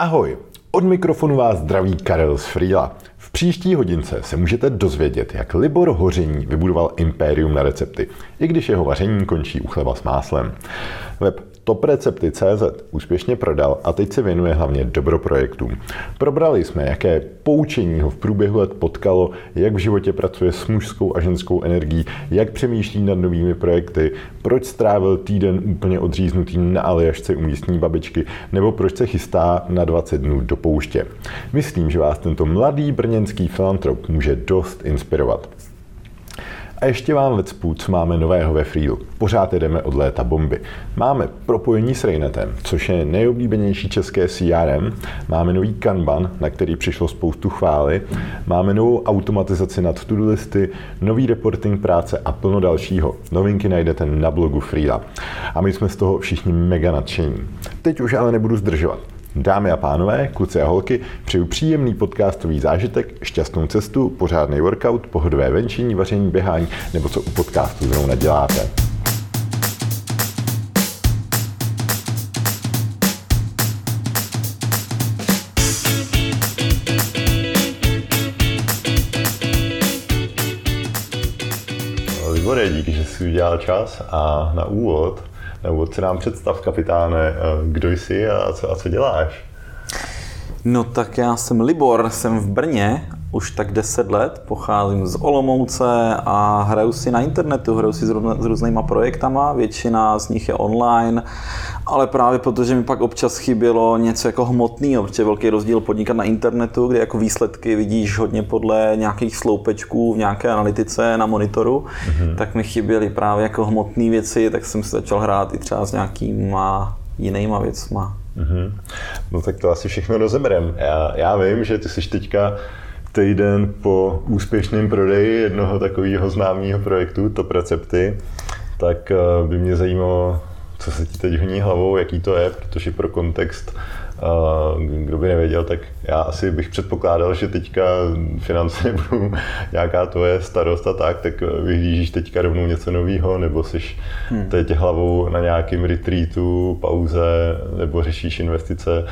Ahoj, od mikrofonu vás zdraví Karel z Frýla. V příští hodince se můžete dozvědět, jak Libor Hoření vybudoval impérium na recepty, i když jeho vaření končí u chleba s máslem. Web TopRecepty.cz úspěšně prodal a teď se věnuje hlavně dobroprojektům. Probrali jsme, jaké poučení ho v průběhu let potkalo, jak v životě pracuje s mužskou a ženskou energií, jak přemýšlí nad novými projekty, proč strávil týden úplně odříznutý na Aljašce u místní babičky, nebo proč se chystá na 20 dnů do pouště. Myslím, že vás tento mladý brněnský filantrop může dost inspirovat. A ještě vám lecpu, co máme nového ve Freelu. Pořád jedeme od léta bomby. Máme propojení s Rainetem, což je nejoblíbenější české CRM. Máme nový Kanban, na který přišlo spoustu chvály. Máme novou automatizaci nad to listy, nový reporting práce a plno dalšího. Novinky najdete na blogu Freela. A my jsme z toho všichni mega nadšení. Teď už ale nebudu zdržovat. Dámy a pánové, kluci a holky, přeju příjemný podcastový zážitek, šťastnou cestu, pořádný workout, pohodové venčení, vaření, běhání nebo co u podcastu zrovna děláte. Libore, díky, že jsi udělal čas a na úvod nebo se nám představ, kapitáne, eh, kdo jsi a co, a co děláš? No tak já jsem Libor, jsem v Brně už tak 10 let, pocházím z Olomouce a hraju si na internetu, hraju si s, s různýma projektama, většina z nich je online, ale právě protože mi pak občas chybělo něco jako hmotného, protože velký rozdíl podnikat na internetu, kde jako výsledky vidíš hodně podle nějakých sloupečků v nějaké analytice na monitoru, mm-hmm. tak mi chyběly právě jako hmotné věci, tak jsem se začal hrát i třeba s nějakýma jinýma věcma. Mm-hmm. No tak to asi všechno rozeberem. Já, já vím, že ty jsi teďka týden po úspěšném prodeji jednoho takového známého projektu, Top Recepty, tak eh, by mě zajímalo, co se ti teď honí hlavou, jaký to je, protože pro kontext, eh, kdo by nevěděl, tak já asi bych předpokládal, že teďka finance nebudou nějaká tvoje starost a tak, tak vyhlížíš teďka rovnou něco nového, nebo jsi hmm. teď hlavou na nějakém retreatu, pauze, nebo řešíš investice.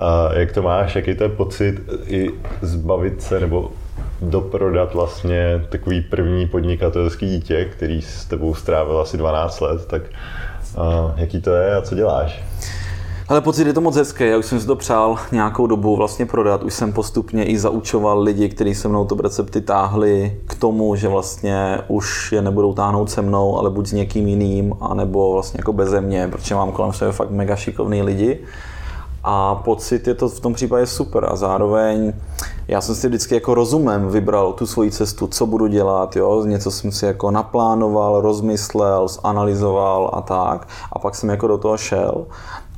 A jak to máš, jaký to je pocit i zbavit se, nebo doprodat vlastně takový první podnikatelský dítě, který s tebou strávil asi 12 let, tak jaký to je a co děláš? Ale pocit je to moc hezké, já už jsem si to přál nějakou dobu vlastně prodat, už jsem postupně i zaučoval lidi, kteří se mnou to recepty táhli k tomu, že vlastně už je nebudou táhnout se mnou, ale buď s někým jiným, anebo vlastně jako beze mě, protože mám kolem sebe fakt mega šikovný lidi. A pocit je to v tom případě super a zároveň já jsem si vždycky jako rozumem vybral tu svoji cestu, co budu dělat, jo? něco jsem si jako naplánoval, rozmyslel, zanalizoval a tak a pak jsem jako do toho šel.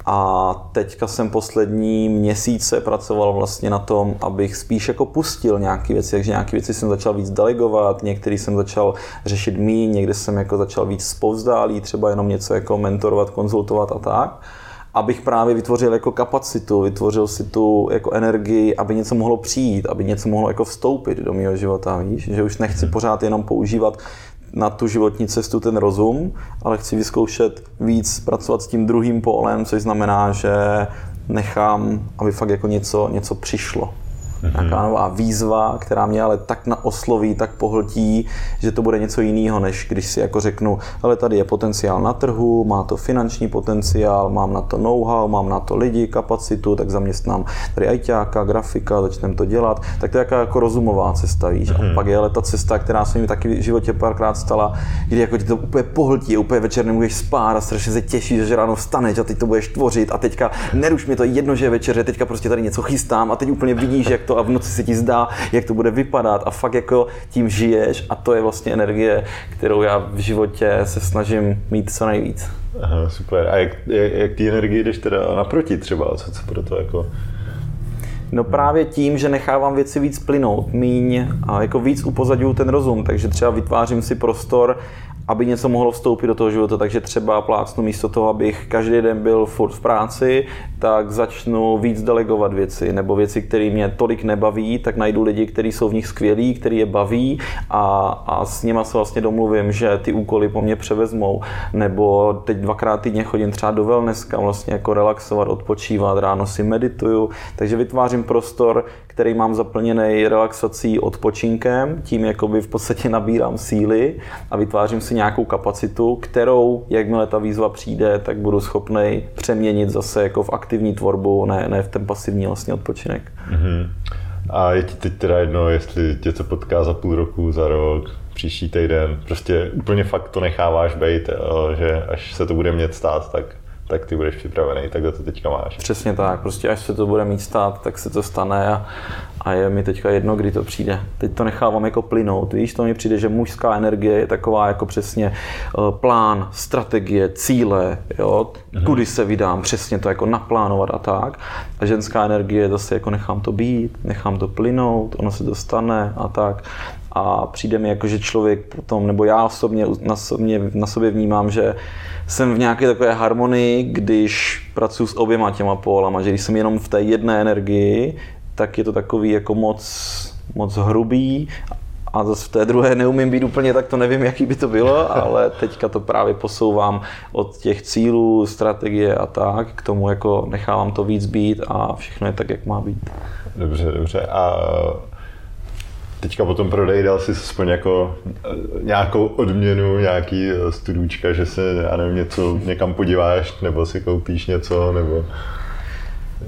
A teďka jsem poslední měsíce pracoval vlastně na tom, abych spíš jako pustil nějaké věci, takže nějaké věci jsem začal víc delegovat, některé jsem začal řešit mý, někde jsem jako začal víc spovzdálí, třeba jenom něco jako mentorovat, konzultovat a tak abych právě vytvořil jako kapacitu, vytvořil si tu jako energii, aby něco mohlo přijít, aby něco mohlo jako vstoupit do mého života, víš? Že už nechci pořád jenom používat na tu životní cestu ten rozum, ale chci vyzkoušet víc pracovat s tím druhým polem, což znamená, že nechám, aby fakt jako něco, něco přišlo. Nějaká nová výzva, která mě ale tak naosloví, tak pohltí, že to bude něco jiného, než když si jako řeknu, ale tady je potenciál na trhu, má to finanční potenciál, mám na to know-how, mám na to lidi, kapacitu, tak zaměstnám tady ajťáka, grafika, začneme to dělat, tak to je jaká jako rozumová cesta, víš. Mm-hmm. A mhm. pak je ale ta cesta, která se mi taky v životě párkrát stala, kdy jako ti to úplně pohltí, úplně večer nemůžeš spát a strašně se těšíš, že ráno vstaneš a teď to budeš tvořit a teďka neruš mi to jedno, že je večer, teďka prostě tady něco chystám a teď úplně vidíš, jak to a v noci se ti zdá, jak to bude vypadat a fakt jako tím žiješ a to je vlastně energie, kterou já v životě se snažím mít co nejvíc. Aha, super. A jak, jak, jak ty energii jdeš teda naproti třeba? Co, co pro to jako... No právě tím, že nechávám věci víc plynout, míň a jako víc upozaduju ten rozum, takže třeba vytvářím si prostor aby něco mohlo vstoupit do toho života, takže třeba plácnu místo toho, abych každý den byl furt v práci, tak začnu víc delegovat věci, nebo věci, které mě tolik nebaví, tak najdu lidi, kteří jsou v nich skvělí, který je baví a, a s nima se vlastně domluvím, že ty úkoly po mně převezmou, nebo teď dvakrát týdně chodím třeba do wellnesska, vlastně jako relaxovat, odpočívat, ráno si medituju, takže vytvářím prostor, který mám zaplněný relaxací, odpočinkem, tím jakoby v podstatě nabírám síly a vytvářím si nějakou kapacitu, kterou, jakmile ta výzva přijde, tak budu schopný přeměnit zase jako v aktivní tvorbu, ne, ne v ten pasivní vlastně odpočinek. Mm-hmm. A je ti teď teda jedno, jestli tě to potká za půl roku, za rok, příští týden, prostě úplně fakt to necháváš být, eh, že až se to bude mět stát, tak tak ty budeš připravený, tak to teďka máš. Přesně tak, prostě až se to bude mít stát, tak se to stane a, a je mi teďka jedno, kdy to přijde. Teď to nechávám jako plynout, víš, to mi přijde, že mužská energie je taková jako přesně uh, plán, strategie, cíle, jo, mhm. kudy se vydám, přesně to jako naplánovat a tak. A ženská energie zase jako nechám to být, nechám to plynout, ono se to stane a tak a přijde mi jako, že člověk potom, nebo já osobně na sobě, na sobě vnímám, že jsem v nějaké takové harmonii, když pracuji s oběma těma pólama, že když jsem jenom v té jedné energii, tak je to takový jako moc, moc hrubý a zase v té druhé neumím být úplně, tak to nevím, jaký by to bylo, ale teďka to právě posouvám od těch cílů, strategie a tak, k tomu jako nechávám to víc být a všechno je tak, jak má být. Dobře, dobře. A teďka potom prodej dal si aspoň jako eh, nějakou odměnu, nějaký eh, studůčka, že se, já nevím, něco někam podíváš, nebo si koupíš něco, nebo...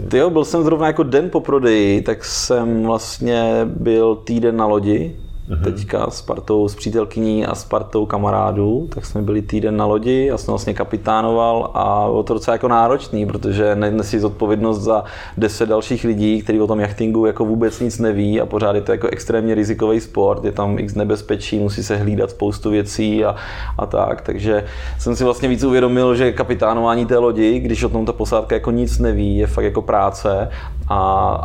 Ty jo, byl jsem zrovna jako den po prodeji, tak jsem vlastně byl týden na lodi mm-hmm. teďka s partou, s přítelkyní a s partou kamarádů, tak jsme byli týden na lodi, já jsem vlastně kapitánoval a bylo to docela jako náročný, protože nesí zodpovědnost za deset dalších lidí, kteří o tom jachtingu jako vůbec nic neví a pořád je to jako extrémně rizikový sport, je tam x nebezpečí, musí se hlídat spoustu věcí a, a tak, takže jsem si vlastně víc uvědomil, že kapitánování té lodi, když o tom ta posádka jako nic neví, je fakt jako práce a,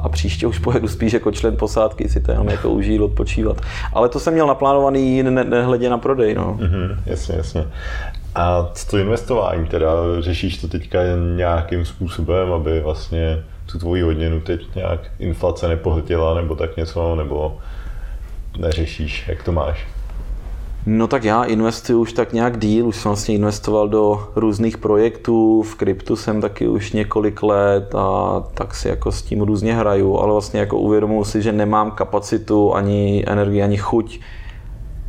a příště už pojedu spíš jako člen posádky si to jenom jako užít, odpočívat. Ale to jsem měl naplánovaný ne, nehledě na prodej. No. Mm-hmm, jasně, jasně. A co to investování teda? Řešíš to teďka nějakým způsobem, aby vlastně tu tvoji odměnu teď nějak inflace nepohltila nebo tak něco, nebo neřešíš, jak to máš? No tak já investuju už tak nějak díl, už jsem vlastně investoval do různých projektů, v kryptu jsem taky už několik let a tak si jako s tím různě hraju, ale vlastně jako uvědomuji si, že nemám kapacitu ani energii, ani chuť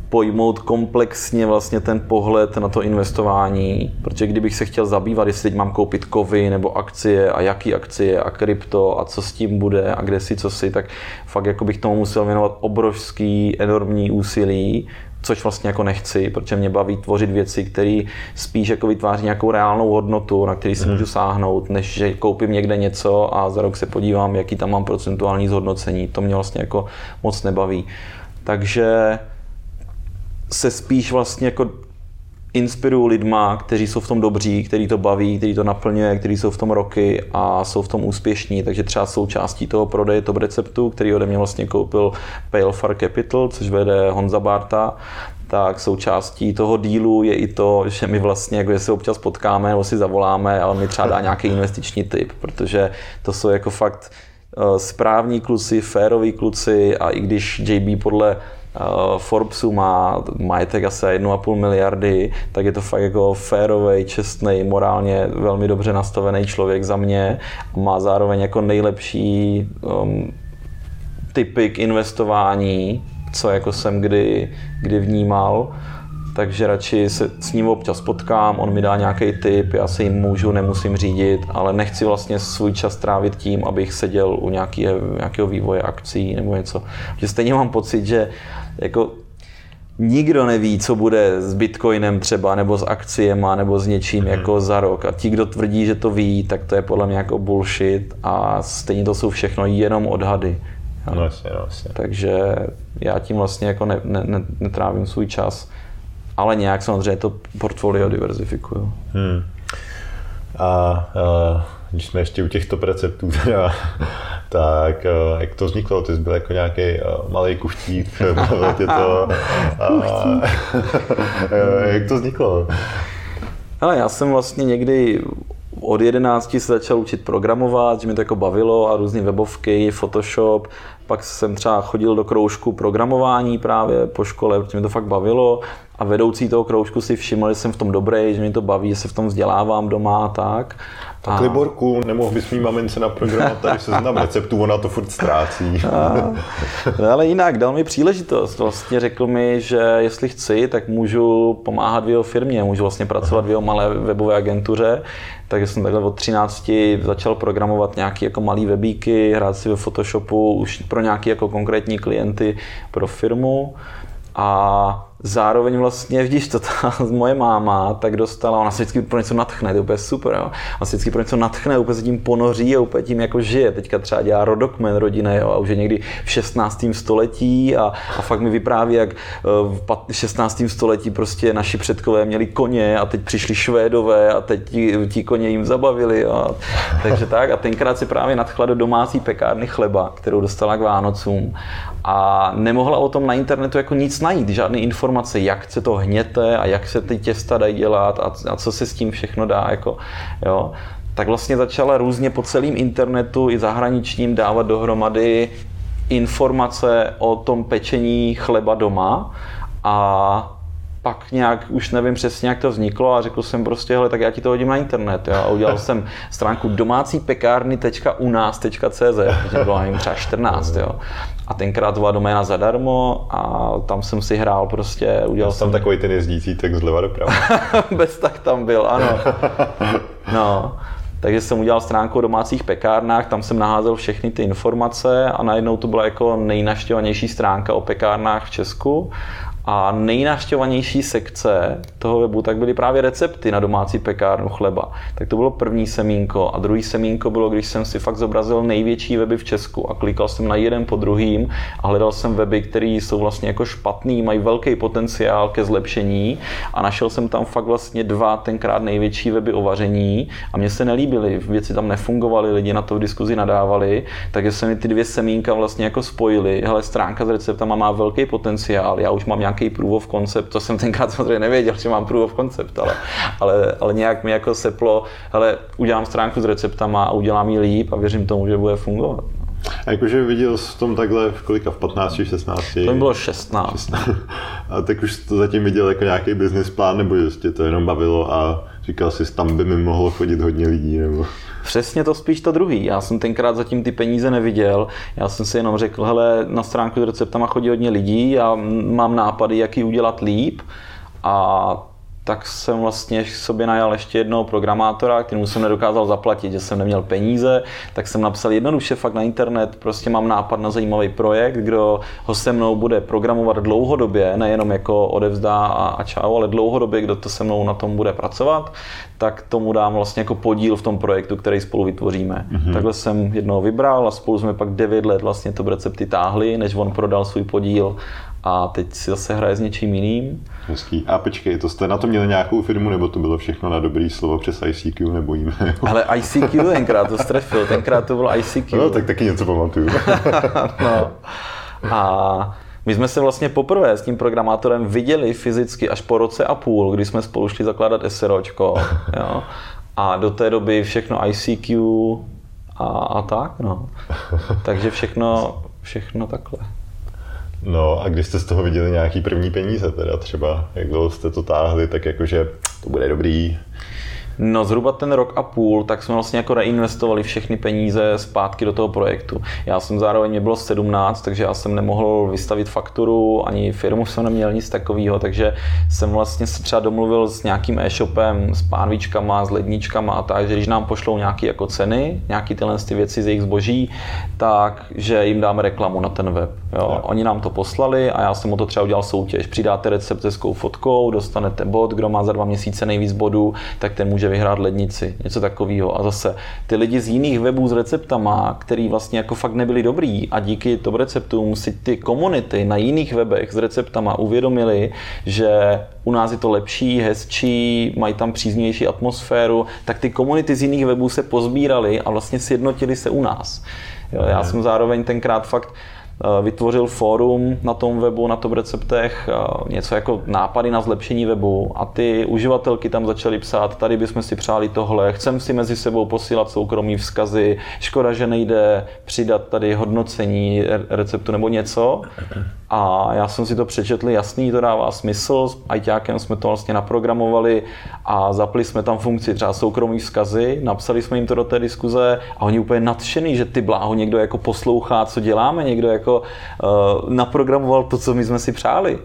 pojmout komplexně vlastně ten pohled na to investování, protože kdybych se chtěl zabývat, jestli teď mám koupit kovy nebo akcie a jaký akcie a krypto a co s tím bude a kde si co si, tak fakt jako bych tomu musel věnovat obrovský, enormní úsilí, což vlastně jako nechci, protože mě baví tvořit věci, které spíš jako vytváří nějakou reálnou hodnotu, na který si hmm. můžu sáhnout, než že koupím někde něco a za rok se podívám, jaký tam mám procentuální zhodnocení. To mě vlastně jako moc nebaví. Takže se spíš vlastně jako inspiruju lidma, kteří jsou v tom dobří, kteří to baví, kteří to naplňuje, kteří jsou v tom roky a jsou v tom úspěšní. Takže třeba součástí toho prodeje top receptu, který ode mě vlastně koupil Pale Far Capital, což vede Honza Barta, tak součástí toho dílu je i to, že my vlastně, jako se občas potkáme nebo si zavoláme a on mi třeba dá nějaký investiční tip, protože to jsou jako fakt eh, správní kluci, féroví kluci a i když JB podle Forbesu má majetek asi 1,5 miliardy, tak je to fakt jako férový, čestný, morálně velmi dobře nastavený člověk za mě. Má zároveň jako nejlepší um, typy k investování, co jako jsem kdy, kdy vnímal takže radši se s ním občas potkám, on mi dá nějaký tip, já se jim můžu, nemusím řídit, ale nechci vlastně svůj čas trávit tím, abych seděl u nějakého, nějakého vývoje akcí nebo něco. Že stejně mám pocit, že jako nikdo neví, co bude s Bitcoinem třeba, nebo s akciema, nebo s něčím hmm. jako za rok. A ti, kdo tvrdí, že to ví, tak to je podle mě jako bullshit a stejně to jsou všechno jenom odhady. No, jasně, no, jasně. Takže já tím vlastně jako ne, ne, ne, netrávím svůj čas, ale nějak samozřejmě to portfolio diverzifikuju. Hmm. A, a když jsme ještě u těchto receptů, teda, tak uh, jak to vzniklo? Ty jsi byl jako nějaký uh, malý kuchtík, tě to. Uh, jak to vzniklo? Ale já jsem vlastně někdy od 11 se začal učit programovat, že mi to jako bavilo a různé webovky, Photoshop. Pak jsem třeba chodil do kroužku programování právě po škole, protože mi to fakt bavilo. A vedoucí toho kroužku si všiml, že jsem v tom dobrý, že mi to baví, že se v tom vzdělávám doma a tak. Tak a... Liborku, nemohl bys mý mamince naprogramovat tady seznam receptů, ona to furt ztrácí. A... No, ale jinak, dal mi příležitost. Vlastně řekl mi, že jestli chci, tak můžu pomáhat v jeho firmě, můžu vlastně pracovat v jeho malé webové agentuře. Takže jsem takhle od 13 začal programovat nějaké jako malé webíky, hrát si ve Photoshopu už pro nějaké jako konkrétní klienty pro firmu. A zároveň vlastně, vidíš, to ta moje máma tak dostala, ona se vždycky pro něco natchne, to je úplně super, jo. Ona se vždycky pro něco natchne, úplně se tím ponoří a úplně tím jako žije. Teďka třeba dělá rodokmen rodiny, jo, a už je někdy v 16. století a, a fakt mi vypráví, jak eh, v 16. století prostě naši předkové měli koně a teď přišli Švédové a teď ti, ti koně jim zabavili. A, takže tak. A tenkrát si právě nadchla do domácí pekárny chleba, kterou dostala k Vánocům. A nemohla o tom na internetu jako nic najít, žádný informace informace, jak se to hněte a jak se ty těsta dají dělat a, a co se s tím všechno dá. Jako, jo. Tak vlastně začala různě po celém internetu i zahraničním dávat dohromady informace o tom pečení chleba doma a pak nějak, už nevím přesně, jak to vzniklo a řekl jsem prostě, hele, tak já ti to hodím na internet. Jo? A udělal jsem stránku domácí pekárny.unas.cz, protože bylo jim třeba 14. Jo? A tenkrát byla doména zadarmo a tam jsem si hrál prostě, udělal jsem... Tam takový ten jezdící tak zleva doprava. Bez tak tam byl, ano. No. Takže jsem udělal stránku o domácích pekárnách, tam jsem naházel všechny ty informace a najednou to byla jako nejnaštěvanější stránka o pekárnách v Česku a nejnaštěvanější sekce toho webu tak byly právě recepty na domácí pekárnu chleba. Tak to bylo první semínko. A druhý semínko bylo, když jsem si fakt zobrazil největší weby v Česku a klikal jsem na jeden po druhým a hledal jsem weby, které jsou vlastně jako špatný, mají velký potenciál ke zlepšení a našel jsem tam fakt vlastně dva tenkrát největší weby o vaření a mně se nelíbily, věci tam nefungovaly, lidi na to v diskuzi nadávali, takže se mi ty dvě semínka vlastně jako spojily. Hele, stránka s receptama má velký potenciál, já už mám nějak nějaký proof of concept, to jsem tenkrát samozřejmě nevěděl, že mám proof of concept, ale, ale, ale nějak mi jako seplo, hele, udělám stránku s receptama a udělám ji líp a věřím tomu, že bude fungovat. A jakože viděl jsi v tom takhle v kolika, v 15, 16? To bylo 16. 16. A tak už to zatím viděl jako nějaký business plán, nebo jestli to jenom bavilo a říkal jsi, tam by mi mohlo chodit hodně lidí, nebo... Přesně to spíš to druhý. Já jsem tenkrát zatím ty peníze neviděl. Já jsem si jenom řekl, hele, na stránku s receptama chodí hodně lidí, já mám nápady, jak ji udělat líp. A tak jsem vlastně sobě najal ještě jednoho programátora, kterému jsem nedokázal zaplatit, že jsem neměl peníze, tak jsem napsal jednoduše fakt na internet, prostě mám nápad na zajímavý projekt, kdo ho se mnou bude programovat dlouhodobě, nejenom jako odevzdá a, a čau, ale dlouhodobě, kdo to se mnou na tom bude pracovat, tak tomu dám vlastně jako podíl v tom projektu, který spolu vytvoříme. Mm-hmm. Takhle jsem jednoho vybral a spolu jsme pak 9 let vlastně to recepty táhli, než on prodal svůj podíl a teď si zase hraje s něčím jiným. Hezký. A počkej, to jste na to měli nějakou firmu, nebo to bylo všechno na dobrý slovo přes ICQ, nebo jim? Ale ICQ tenkrát to strefil, tenkrát to bylo ICQ. No, tak taky něco pamatuju. no. A my jsme se vlastně poprvé s tím programátorem viděli fyzicky až po roce a půl, kdy jsme spolu šli zakládat SROčko. Jo? A do té doby všechno ICQ a, a tak, no. Takže všechno, všechno takhle. No a když jste z toho viděli nějaký první peníze teda třeba, jak dlouho jste to táhli, tak jakože to bude dobrý, No zhruba ten rok a půl, tak jsme vlastně jako reinvestovali všechny peníze zpátky do toho projektu. Já jsem zároveň, mě bylo 17, takže já jsem nemohl vystavit fakturu, ani firmu jsem neměl nic takového, takže jsem vlastně se třeba domluvil s nějakým e-shopem, s pánvičkama, s ledničkama a tak, že když nám pošlou nějaké jako ceny, nějaké tyhle ty věci z jejich zboží, tak že jim dáme reklamu na ten web. Jo. Oni nám to poslali a já jsem o to třeba udělal soutěž. Přidáte recept se fotkou, dostanete bod, kdo má za dva měsíce nejvíc bodů, tak ten může může vyhrát lednici, něco takového. A zase ty lidi z jiných webů s receptama, který vlastně jako fakt nebyli dobrý a díky tom receptům si ty komunity na jiných webech s receptama uvědomili, že u nás je to lepší, hezčí, mají tam příznivější atmosféru, tak ty komunity z jiných webů se pozbírali a vlastně sjednotili se u nás. Jo, já jsem zároveň tenkrát fakt vytvořil fórum na tom webu, na tom receptech, eh, něco jako nápady na zlepšení webu a ty uživatelky tam začaly psát, tady bychom si přáli tohle, chcem si mezi sebou posílat soukromí vzkazy, škoda, že nejde přidat tady hodnocení receptu nebo něco. A já jsem si to přečetl, jasný, to dává smysl, s ajťákem jsme to vlastně naprogramovali a zapli jsme tam funkci třeba soukromí vzkazy, napsali jsme jim to do té diskuze a oni úplně nadšený, že ty bláho někdo jako poslouchá, co děláme, někdo jako uh, naprogramoval to, co my jsme si přáli.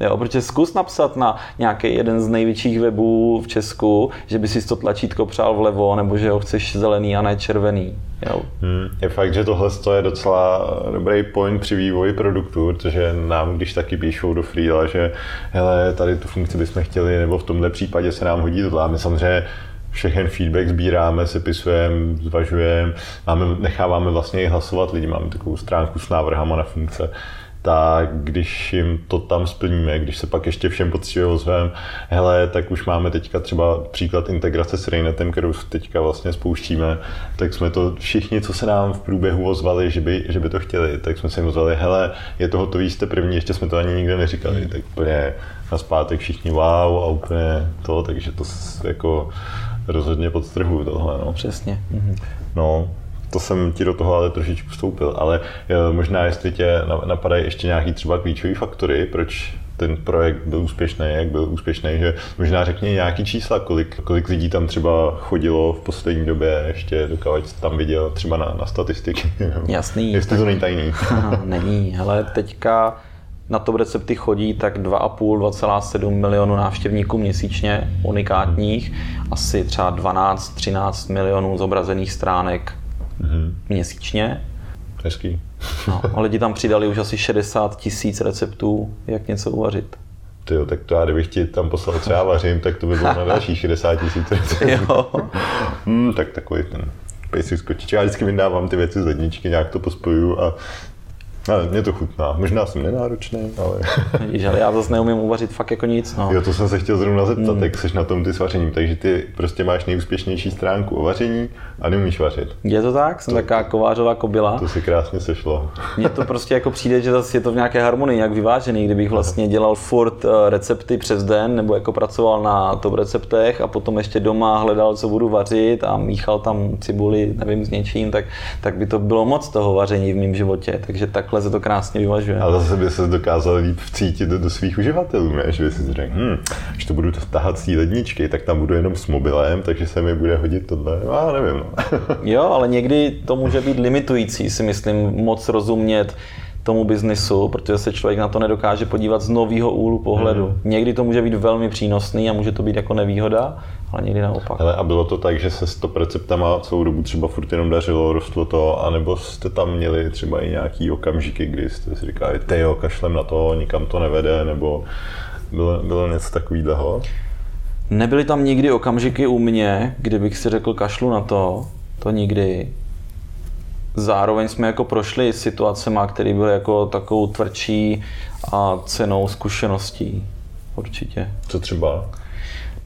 Jo, protože zkus napsat na nějaký jeden z největších webů v Česku, že by si to tlačítko přál vlevo, nebo že ho chceš zelený a ne červený. Jo. Hmm, je fakt, že tohle je docela dobrý point při vývoji produktu, protože nám, když taky píšou do Freela, že hele, tady tu funkci bychom chtěli, nebo v tomhle případě se nám hodí tohle. A my samozřejmě všechen feedback sbíráme, sepisujeme, zvažujeme, máme, necháváme vlastně i hlasovat lidi, máme takovou stránku s návrhama na funkce tak když jim to tam splníme, když se pak ještě všem poctivě ozveme, hele, tak už máme teďka třeba příklad integrace s Rainetem, kterou teďka vlastně spouštíme, tak jsme to všichni, co se nám v průběhu ozvali, že by, že by to chtěli, tak jsme se jim ozvali, hele, je to hotový, jste první, ještě jsme to ani nikde neříkali, hmm. tak úplně na zpátek všichni wow a úplně to, takže to jako rozhodně podstrhuju tohle. No. Přesně. Mhm. No, to jsem ti do toho ale trošičku vstoupil, ale eh, možná jestli tě napadají ještě nějaký třeba klíčové faktory, proč ten projekt byl úspěšný, jak byl úspěšný, že možná řekni nějaký čísla, kolik, kolik lidí tam třeba chodilo v poslední době, ještě dokávat tam viděl třeba na, na statistiky. Jasný. Jestli to není tajný. Aha, není, hele, teďka na to recepty chodí tak 2,5-2,7 milionů návštěvníků měsíčně, unikátních, asi třeba 12-13 milionů zobrazených stránek mm-hmm. měsíčně. Hezký. no, a lidi tam přidali už asi 60 tisíc receptů, jak něco uvařit. Ty tak to já kdybych ti tam poslal třeba vařím, tak to by bylo na další 60 tisíc receptů. hmm, tak takový ten basic skočič. Já vždycky vydávám ty věci z ledničky, nějak to pospoju a ale mě to chutná. Možná jsem nenáročný, ale... Víš, ale já zase neumím uvařit fakt jako nic. No. Jo, to jsem se chtěl zrovna zeptat, mm. jak jsi na tom ty s vařením. Takže ty prostě máš nejúspěšnější stránku o vaření a neumíš vařit. Je to tak? Jsem to, taková kovářová kobila. To si krásně sešlo. Mně to prostě jako přijde, že zase je to v nějaké harmonii, jak vyvážený. Kdybych vlastně dělal furt eh, recepty přes den, nebo jako pracoval na top receptech a potom ještě doma hledal, co budu vařit a míchal tam cibuli, nevím, s něčím, tak, tak by to bylo moc toho vaření v mém životě. Takže takhle takhle se to krásně vyvažuje. Ale zase by se dokázal líp vcítit do, do svých uživatelů, ne? že by si řekl, hm, když to budu tahat z té ledničky, tak tam budu jenom s mobilem, takže se mi bude hodit tohle. No, já nevím. No. jo, ale někdy to může být limitující, si myslím, moc rozumět tomu biznisu, protože se člověk na to nedokáže podívat z nového úhlu pohledu. Mm. Někdy to může být velmi přínosný a může to být jako nevýhoda, ale někdy naopak. Ale a bylo to tak, že se s to receptama celou dobu třeba furt jenom dařilo, rostlo to, anebo jste tam měli třeba i nějaký okamžiky, kdy jste si říkali, jo, kašlem na to, nikam to nevede, nebo bylo, bylo něco takového? Nebyly tam nikdy okamžiky u mě, kdybych si řekl kašlu na to, to nikdy. Zároveň jsme jako prošli situacemi, které byly jako takovou tvrdší a cenou zkušeností. Určitě. Co třeba?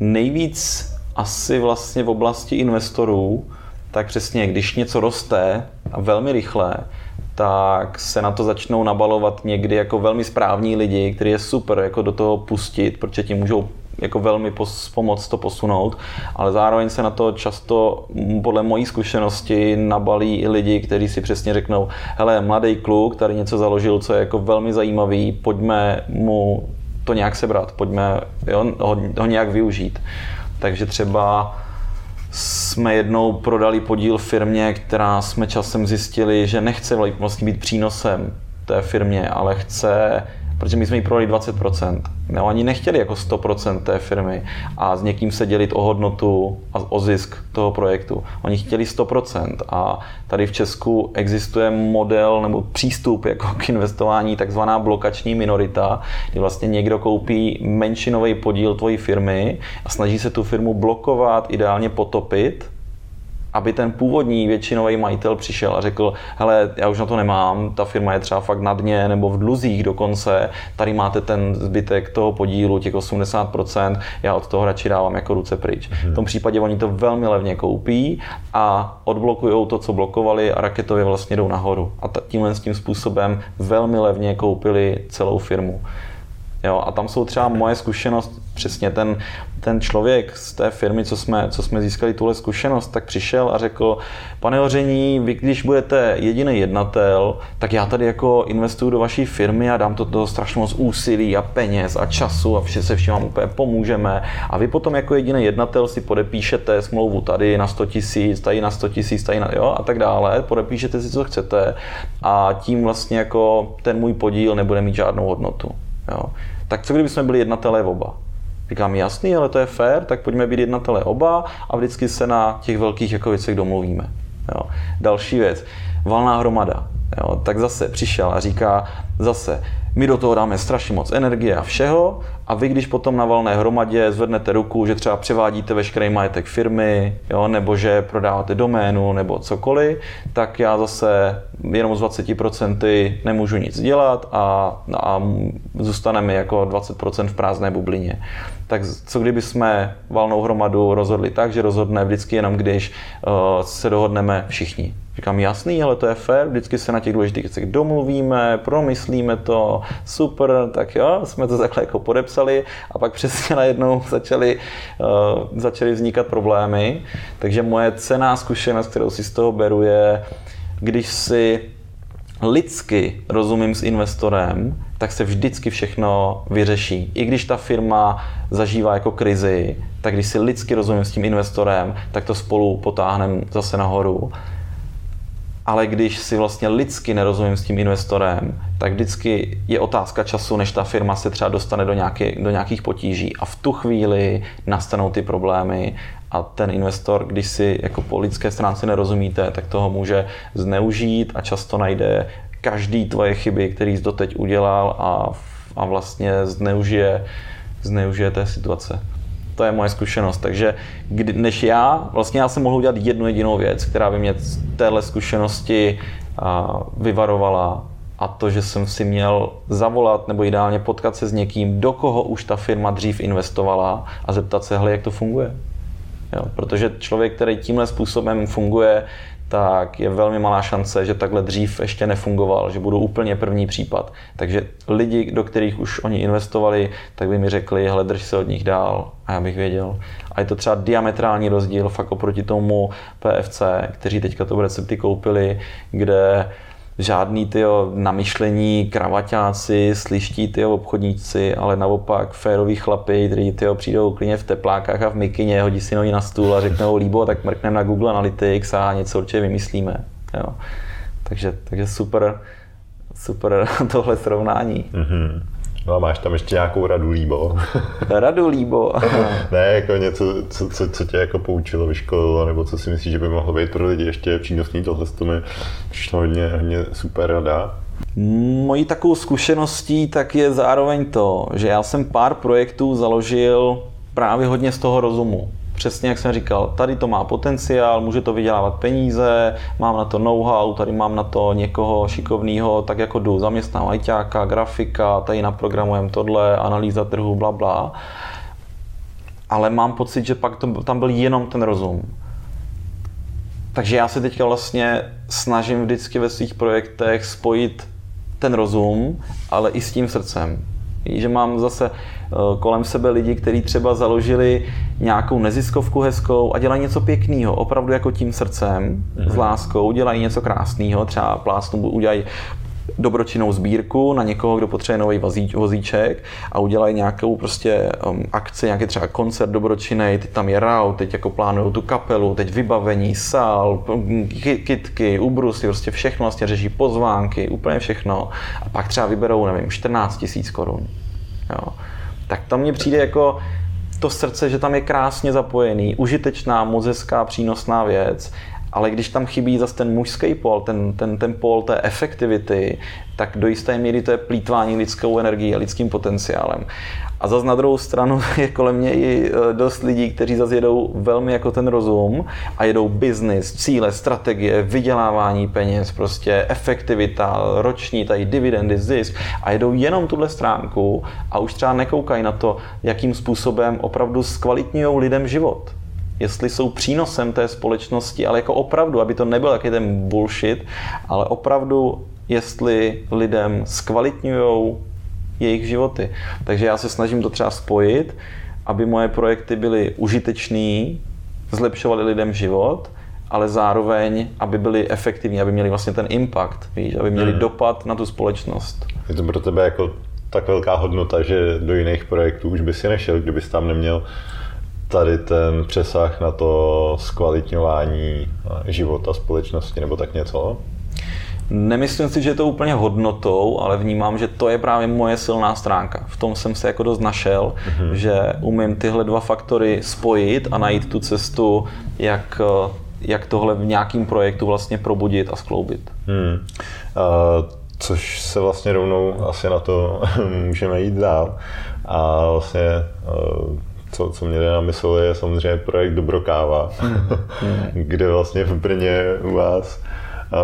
Nejvíc asi vlastně v oblasti investorů, tak přesně, když něco roste a velmi rychle, tak se na to začnou nabalovat někdy jako velmi správní lidi, kteří je super jako do toho pustit, protože ti můžou jako velmi pomoct to posunout, ale zároveň se na to často podle mojí zkušenosti nabalí i lidi, kteří si přesně řeknou, hele, mladý kluk tady něco založil, co je jako velmi zajímavý, pojďme mu to nějak sebrat, pojďme jo, ho, ho nějak využít. Takže třeba jsme jednou prodali podíl firmě, která jsme časem zjistili, že nechce vlastně být přínosem té firmě, ale chce protože my jsme jí prodali 20%. No, oni nechtěli jako 100% té firmy a s někým se dělit o hodnotu a o zisk toho projektu. Oni chtěli 100% a tady v Česku existuje model nebo přístup jako k investování takzvaná blokační minorita, kdy vlastně někdo koupí menšinový podíl tvojí firmy a snaží se tu firmu blokovat, ideálně potopit, aby ten původní většinový majitel přišel a řekl, hele, já už na to nemám, ta firma je třeba fakt na dně nebo v dluzích dokonce, tady máte ten zbytek toho podílu, těch 80%, já od toho radši dávám jako ruce pryč. V tom případě oni to velmi levně koupí a odblokují to, co blokovali a raketově vlastně jdou nahoru. A tímhle s tím způsobem velmi levně koupili celou firmu. Jo, a tam jsou třeba moje zkušenost, přesně ten, ten člověk z té firmy, co jsme, co jsme získali tuhle zkušenost, tak přišel a řekl, pane Hoření, vy když budete jediný jednatel, tak já tady jako investuju do vaší firmy a dám to do strašně moc úsilí a peněz a času a vše se všem vám úplně pomůžeme. A vy potom jako jediný jednatel si podepíšete smlouvu tady na 100 tisíc, tady na 100 tisíc, tady na, jo, a tak dále, podepíšete si, co chcete a tím vlastně jako ten můj podíl nebude mít žádnou hodnotu. Jo. Tak co kdyby jsme byli jednatelé oba? Říkám, jasný, ale to je fér, tak pojďme být jednatelé oba a vždycky se na těch velkých jako věcech domluvíme. Jo. Další věc, valná hromada. Jo. Tak zase přišel a říká, zase, my do toho dáme strašně moc energie a všeho a vy, když potom na valné hromadě zvednete ruku, že třeba převádíte veškerý majetek firmy, jo, nebo že prodáváte doménu, nebo cokoliv, tak já zase jenom z 20% nemůžu nic dělat a, a zůstaneme jako 20% v prázdné bublině. Tak co kdyby jsme valnou hromadu rozhodli tak, že rozhodne vždycky jenom, když uh, se dohodneme všichni. Říkám, jasný, ale to je fér, vždycky se na těch důležitých věcech domluvíme, promyslíme to, super, tak jo, jsme to takhle jako podepsali a pak přesně najednou začaly, uh, začaly vznikat problémy. Takže moje cená zkušenost, kterou si z toho beru, je, když si lidsky rozumím s investorem, tak se vždycky všechno vyřeší. I když ta firma zažívá jako krizi, tak když si lidsky rozumím s tím investorem, tak to spolu potáhneme zase nahoru ale když si vlastně lidsky nerozumím s tím investorem, tak vždycky je otázka času, než ta firma se třeba dostane do, nějaký, do nějakých potíží a v tu chvíli nastanou ty problémy a ten investor, když si jako po lidské stránce nerozumíte, tak toho může zneužít a často najde každý tvoje chyby, který jsi doteď udělal a, a vlastně zneužije, zneužije té situace. To je moje zkušenost. Takže kdy, než já, vlastně já jsem mohl udělat jednu jedinou věc, která by mě z téhle zkušenosti a, vyvarovala a to, že jsem si měl zavolat nebo ideálně potkat se s někým, do koho už ta firma dřív investovala a zeptat se, hele, jak to funguje. Jo, protože člověk, který tímhle způsobem funguje, tak je velmi malá šance, že takhle dřív ještě nefungoval, že budou úplně první případ. Takže lidi, do kterých už oni investovali, tak by mi řekli, hele, drž se od nich dál a já bych věděl. A je to třeba diametrální rozdíl fakt oproti tomu PFC, kteří teďka to recepty koupili, kde žádný tyjo namyšlení kravaťáci, sliští tyjo obchodníci, ale naopak férový chlapy, kteří tyjo přijdou klidně v teplákách a v mikině, hodí si nohy na stůl a řeknou líbo, tak mrkneme na Google Analytics a něco určitě vymyslíme. Jo. Takže, takže super, super tohle srovnání. Mm-hmm. No a máš tam ještě nějakou radu líbo? radu líbo? ne, jako něco, co, co, co tě jako poučilo, vyškolilo, nebo co si myslíš, že by mohlo být pro lidi ještě přínosný, tohle to mi přišlo hodně, hodně super rada. Mojí takovou zkušeností tak je zároveň to, že já jsem pár projektů založil právě hodně z toho rozumu přesně jak jsem říkal, tady to má potenciál, může to vydělávat peníze, mám na to know-how, tady mám na to někoho šikovného, tak jako jdu, zaměstnám ajťáka, grafika, tady naprogramujem tohle, analýza trhu, bla, bla. Ale mám pocit, že pak to, tam byl jenom ten rozum. Takže já se teďka vlastně snažím vždycky ve svých projektech spojit ten rozum, ale i s tím srdcem. Že mám zase kolem sebe lidi, kteří třeba založili nějakou neziskovku hezkou a dělají něco pěkného, opravdu jako tím srdcem, mm-hmm. s láskou, dělají něco krásného, třeba plásnu udělají dobročinnou sbírku na někoho, kdo potřebuje nový vozíček a udělají nějakou prostě um, akci, nějaký třeba koncert dobročinný, teď tam je rau, teď jako plánují tu kapelu, teď vybavení, sál, kitky, ubrusy, prostě všechno vlastně řeší pozvánky, úplně všechno a pak třeba vyberou, nevím, 14 tisíc korun. Jo. Tak to mně přijde jako to srdce, že tam je krásně zapojený, užitečná, moc hezká, přínosná věc ale když tam chybí zase ten mužský pol, ten, ten, ten pol té efektivity, tak do jisté míry to je plítvání lidskou energií a lidským potenciálem. A zase na druhou stranu je kolem mě i e, dost lidí, kteří zase jedou velmi jako ten rozum a jedou biznis, cíle, strategie, vydělávání peněz, prostě efektivita, roční tady dividendy, zisk a jedou jenom tuhle stránku a už třeba nekoukají na to, jakým způsobem opravdu zkvalitňují lidem život. Jestli jsou přínosem té společnosti, ale jako opravdu, aby to nebyl jaký ten bullshit, ale opravdu, jestli lidem zkvalitňují jejich životy. Takže já se snažím to třeba spojit, aby moje projekty byly užitečný, zlepšovaly lidem život, ale zároveň, aby byly efektivní, aby měli vlastně ten impact, víš, aby měli hmm. dopad na tu společnost. Je to pro tebe jako tak velká hodnota, že do jiných projektů už by si nešel, kdybys tam neměl tady ten přesah na to zkvalitňování života společnosti nebo tak něco? Nemyslím si, že je to úplně hodnotou, ale vnímám, že to je právě moje silná stránka. V tom jsem se jako dost našel, mm-hmm. že umím tyhle dva faktory spojit a najít tu cestu, jak, jak tohle v nějakém projektu vlastně probudit a skloubit. Hmm. Uh, což se vlastně rovnou asi na to můžeme jít dál. A vlastně uh, co, co mě na mysl, je samozřejmě projekt Dobrokáva, mm. kde vlastně v Brně u vás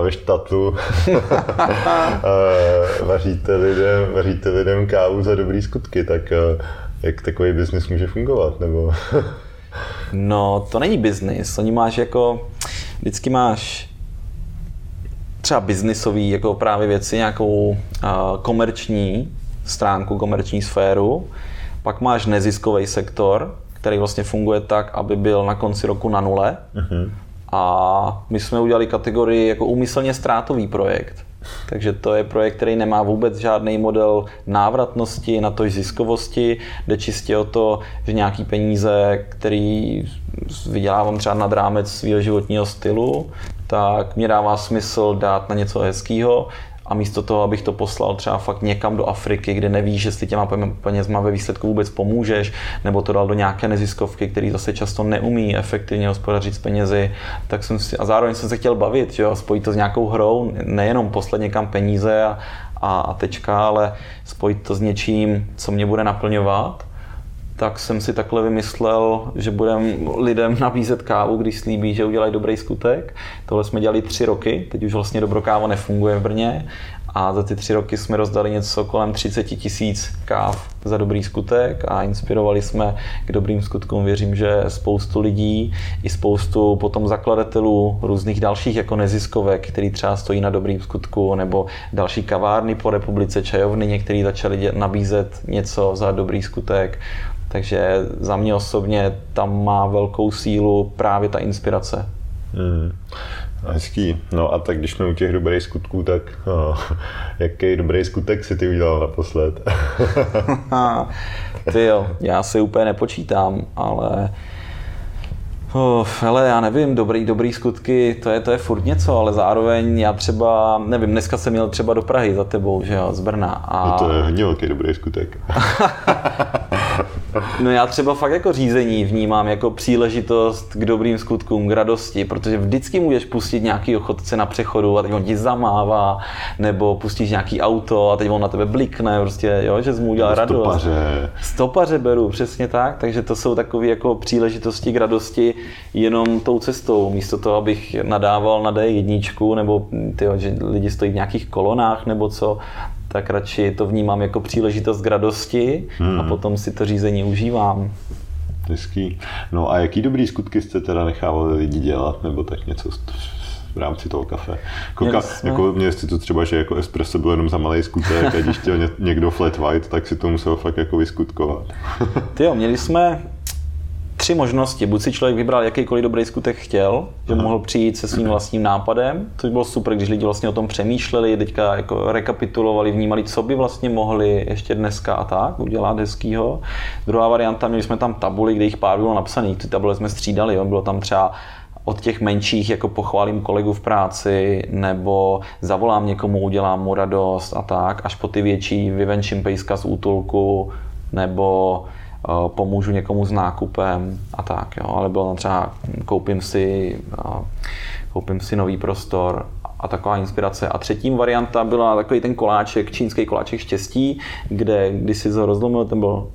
ve štatu vaříte lidem, vaříte lidem kávu za dobrý skutky, tak jak takový biznis může fungovat? Nebo... no, to není biznis. Oni máš jako, vždycky máš třeba biznisový jako právě věci, nějakou uh, komerční stránku, komerční sféru, pak máš neziskový sektor, který vlastně funguje tak, aby byl na konci roku na nule. Uh-huh. A my jsme udělali kategorii jako úmyslně ztrátový projekt. Takže to je projekt, který nemá vůbec žádný model návratnosti, na to ziskovosti. Jde čistě o to, že nějaký peníze, který vydělávám třeba nad rámec svého životního stylu, tak mě dává smysl dát na něco hezkého, a místo toho, abych to poslal třeba fakt někam do Afriky, kde nevíš, jestli těma penězma ve výsledku vůbec pomůžeš, nebo to dal do nějaké neziskovky, který zase často neumí efektivně hospodařit s penězi, tak jsem si, a zároveň jsem se chtěl bavit, že jo, spojit to s nějakou hrou, nejenom poslat někam peníze a, a, a tečka, ale spojit to s něčím, co mě bude naplňovat tak jsem si takhle vymyslel, že budeme lidem nabízet kávu, když slíbí, že udělají dobrý skutek. Tohle jsme dělali tři roky, teď už vlastně Dobrokávo nefunguje v Brně a za ty tři roky jsme rozdali něco kolem 30 tisíc káv za dobrý skutek a inspirovali jsme k dobrým skutkům. Věřím, že spoustu lidí i spoustu potom zakladatelů různých dalších jako neziskovek, který třeba stojí na dobrým skutku, nebo další kavárny po republice, čajovny, některý začali nabízet něco za dobrý skutek. Takže za mě osobně tam má velkou sílu právě ta inspirace. Hmm. Hezký. No a tak když jsme u těch dobrých skutků, tak no, jaký dobrý skutek si ty udělal naposled? ty jo, já si úplně nepočítám, ale Uf, hele, já nevím, dobrý, dobrý skutky, to je, to je furt něco, ale zároveň já třeba, nevím, dneska jsem měl třeba do Prahy za tebou, že jo, z Brna. A... No to je hodně velký dobrý skutek. No já třeba fakt jako řízení vnímám jako příležitost k dobrým skutkům, k radosti, protože vždycky můžeš pustit nějaký chodce na přechodu a teď on ti zamává, nebo pustíš nějaký auto a teď on na tebe blikne, prostě, jo, že jsi mu udělal radost. Stopaře. Stopaře beru, přesně tak, takže to jsou takové jako příležitosti k radosti jenom tou cestou, místo toho, abych nadával na D1, nebo tyjo, že lidi stojí v nějakých kolonách, nebo co, tak radši to vnímám jako příležitost k radosti hmm. a potom si to řízení užívám. Hezký. No a jaký dobrý skutky jste teda nechávali lidi dělat, nebo tak něco v rámci toho kafe. Koka, jsme... jako mě si to třeba, že jako espresso byl jenom za malý skutek a když chtěl někdo flat white, tak si to musel fakt jako vyskutkovat. Ty jo, měli jsme tři možnosti. Buď si člověk vybral jakýkoliv dobrý skutek chtěl, že mohl přijít se svým vlastním nápadem, což bylo super, když lidi vlastně o tom přemýšleli, teďka jako rekapitulovali, vnímali, co by vlastně mohli ještě dneska a tak udělat hezkýho. Druhá varianta, měli jsme tam tabuly, kde jich pár bylo napsaných, ty tabule jsme střídali, jo. bylo tam třeba od těch menších, jako pochválím kolegu v práci, nebo zavolám někomu, udělám mu radost a tak, až po ty větší vyvenčím pejska z útulku, nebo pomůžu někomu s nákupem a tak, jo. ale bylo třeba koupím si, koupím si nový prostor a taková inspirace. A třetím varianta byla takový ten koláček, čínský koláček štěstí, kde když si to rozlomil, ten byl,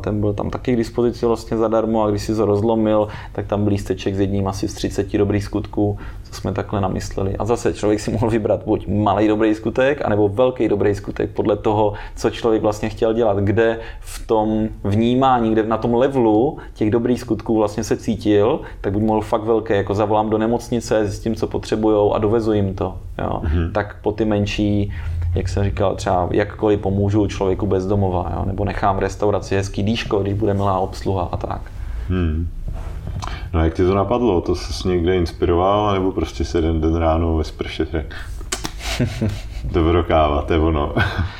ten byl tam taky k dispozici vlastně zadarmo a když si to rozlomil, tak tam byl lísteček s jedním asi z 30 dobrých skutků, co jsme takhle namysleli. A zase člověk si mohl vybrat buď malý dobrý skutek, anebo velký dobrý skutek podle toho, co člověk vlastně chtěl dělat, kde v tom vnímání, kde na tom levelu těch dobrých skutků vlastně se cítil, tak buď mohl fakt velké, jako zavolám do nemocnice, zjistím, co potřebujou a dovezu jim to. Jo. Mm-hmm. Tak po ty menší jak jsem říkal, třeba jakkoliv pomůžu člověku bez domova, jo? nebo nechám v restauraci hezký dýško, když bude milá obsluha a tak. Hmm. No a jak ti to napadlo? To jsi někde inspiroval, nebo prostě se jeden den ráno ve sprše řekl, dobrokáva, to je ono.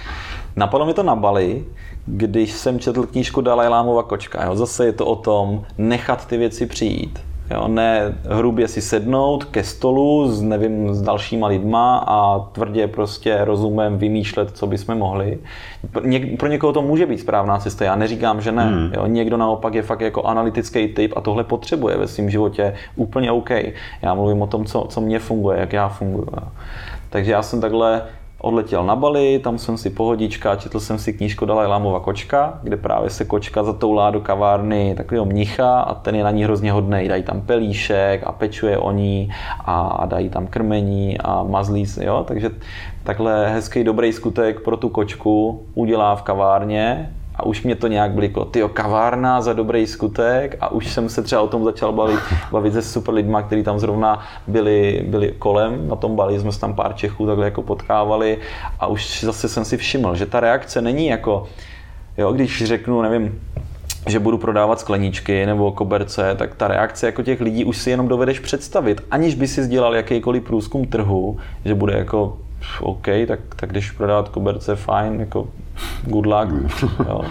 Napadlo mi to na Bali, když jsem četl knížku Dalaj Lámova kočka. Jo? Zase je to o tom nechat ty věci přijít Jo, ne hrubě si sednout ke stolu s, nevím, s dalšíma lidma a tvrdě prostě rozumem vymýšlet, co bychom mohli. pro někoho to může být správná cesta, já neříkám, že ne. Hmm. Jo, někdo naopak je fakt jako analytický typ a tohle potřebuje ve svém životě úplně OK. Já mluvím o tom, co, co mě funguje, jak já funguji. Takže já jsem takhle odletěl na Bali, tam jsem si pohodička, četl jsem si knížku Dalaj Lámova kočka, kde právě se kočka zatoulá do kavárny takového mnicha a ten je na ní hrozně hodný. Dají tam pelíšek a pečuje o ní a dají tam krmení a mazlí se, jo? Takže takhle hezký, dobrý skutek pro tu kočku udělá v kavárně a už mě to nějak bliklo. Tyjo, kavárna za dobrý skutek a už jsem se třeba o tom začal bavit, bavit se super lidma, kteří tam zrovna byli, byli kolem, na tom Bali jsme se tam pár Čechů takhle jako potkávali a už zase jsem si všiml, že ta reakce není jako, jo, když řeknu, nevím, že budu prodávat skleničky nebo koberce, tak ta reakce jako těch lidí už si jenom dovedeš představit, aniž by si sdělal jakýkoliv průzkum trhu, že bude jako OK, tak, tak když prodávat koberce, fajn, jako good luck. Jo.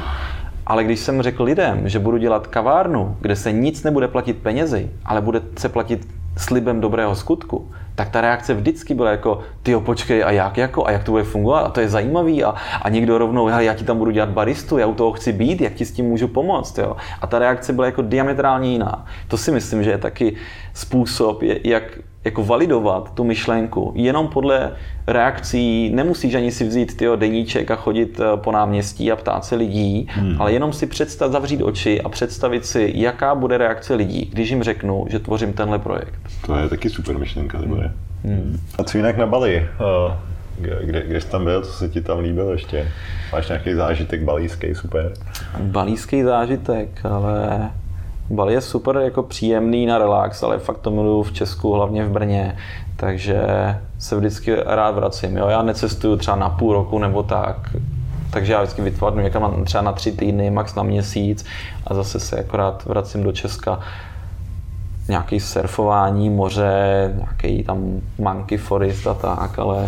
Ale když jsem řekl lidem, že budu dělat kavárnu, kde se nic nebude platit penězi, ale bude se platit slibem dobrého skutku, tak ta reakce vždycky byla jako, ty počkej, a jak jako, a jak to bude fungovat, a to je zajímavý, a, a někdo rovnou, hele, já ti tam budu dělat baristu, já u toho chci být, jak ti s tím můžu pomoct, jo. A ta reakce byla jako diametrálně jiná. To si myslím, že je taky způsob, jak jako validovat tu myšlenku jenom podle reakcí, nemusíš ani si vzít tyjo, deníček a chodit eh, po náměstí a ptát se lidí, hmm. ale jenom si představ, zavřít oči a představit si, jaká bude reakce lidí, když jim řeknu, že tvořím tenhle projekt. To je taky super myšlenka, nebo ne? Hmm. A co jinak na Bali? Uh, kde, kde jsi tam byl, co se ti tam líbilo ještě? Máš nějaký zážitek balíský, super? Balíský zážitek, ale Bali je super jako příjemný na relax, ale fakt to miluju v Česku, hlavně v Brně, takže se vždycky rád vracím. Jo? Já necestuju třeba na půl roku nebo tak, takže já vždycky vytvarnu někam třeba na tři týdny, max na měsíc a zase se akorát vracím do Česka nějaký surfování, moře, nějaký tam monkey forest a tak, ale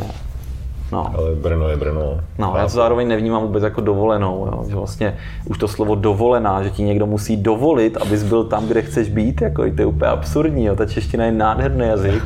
No. Ale Brno je Brno. No, já to zároveň nevnímám vůbec jako dovolenou, jo? že vlastně už to slovo dovolená, že ti někdo musí dovolit, abys byl tam, kde chceš být, jako to je úplně absurdní, jo? ta čeština je nádherný jazyk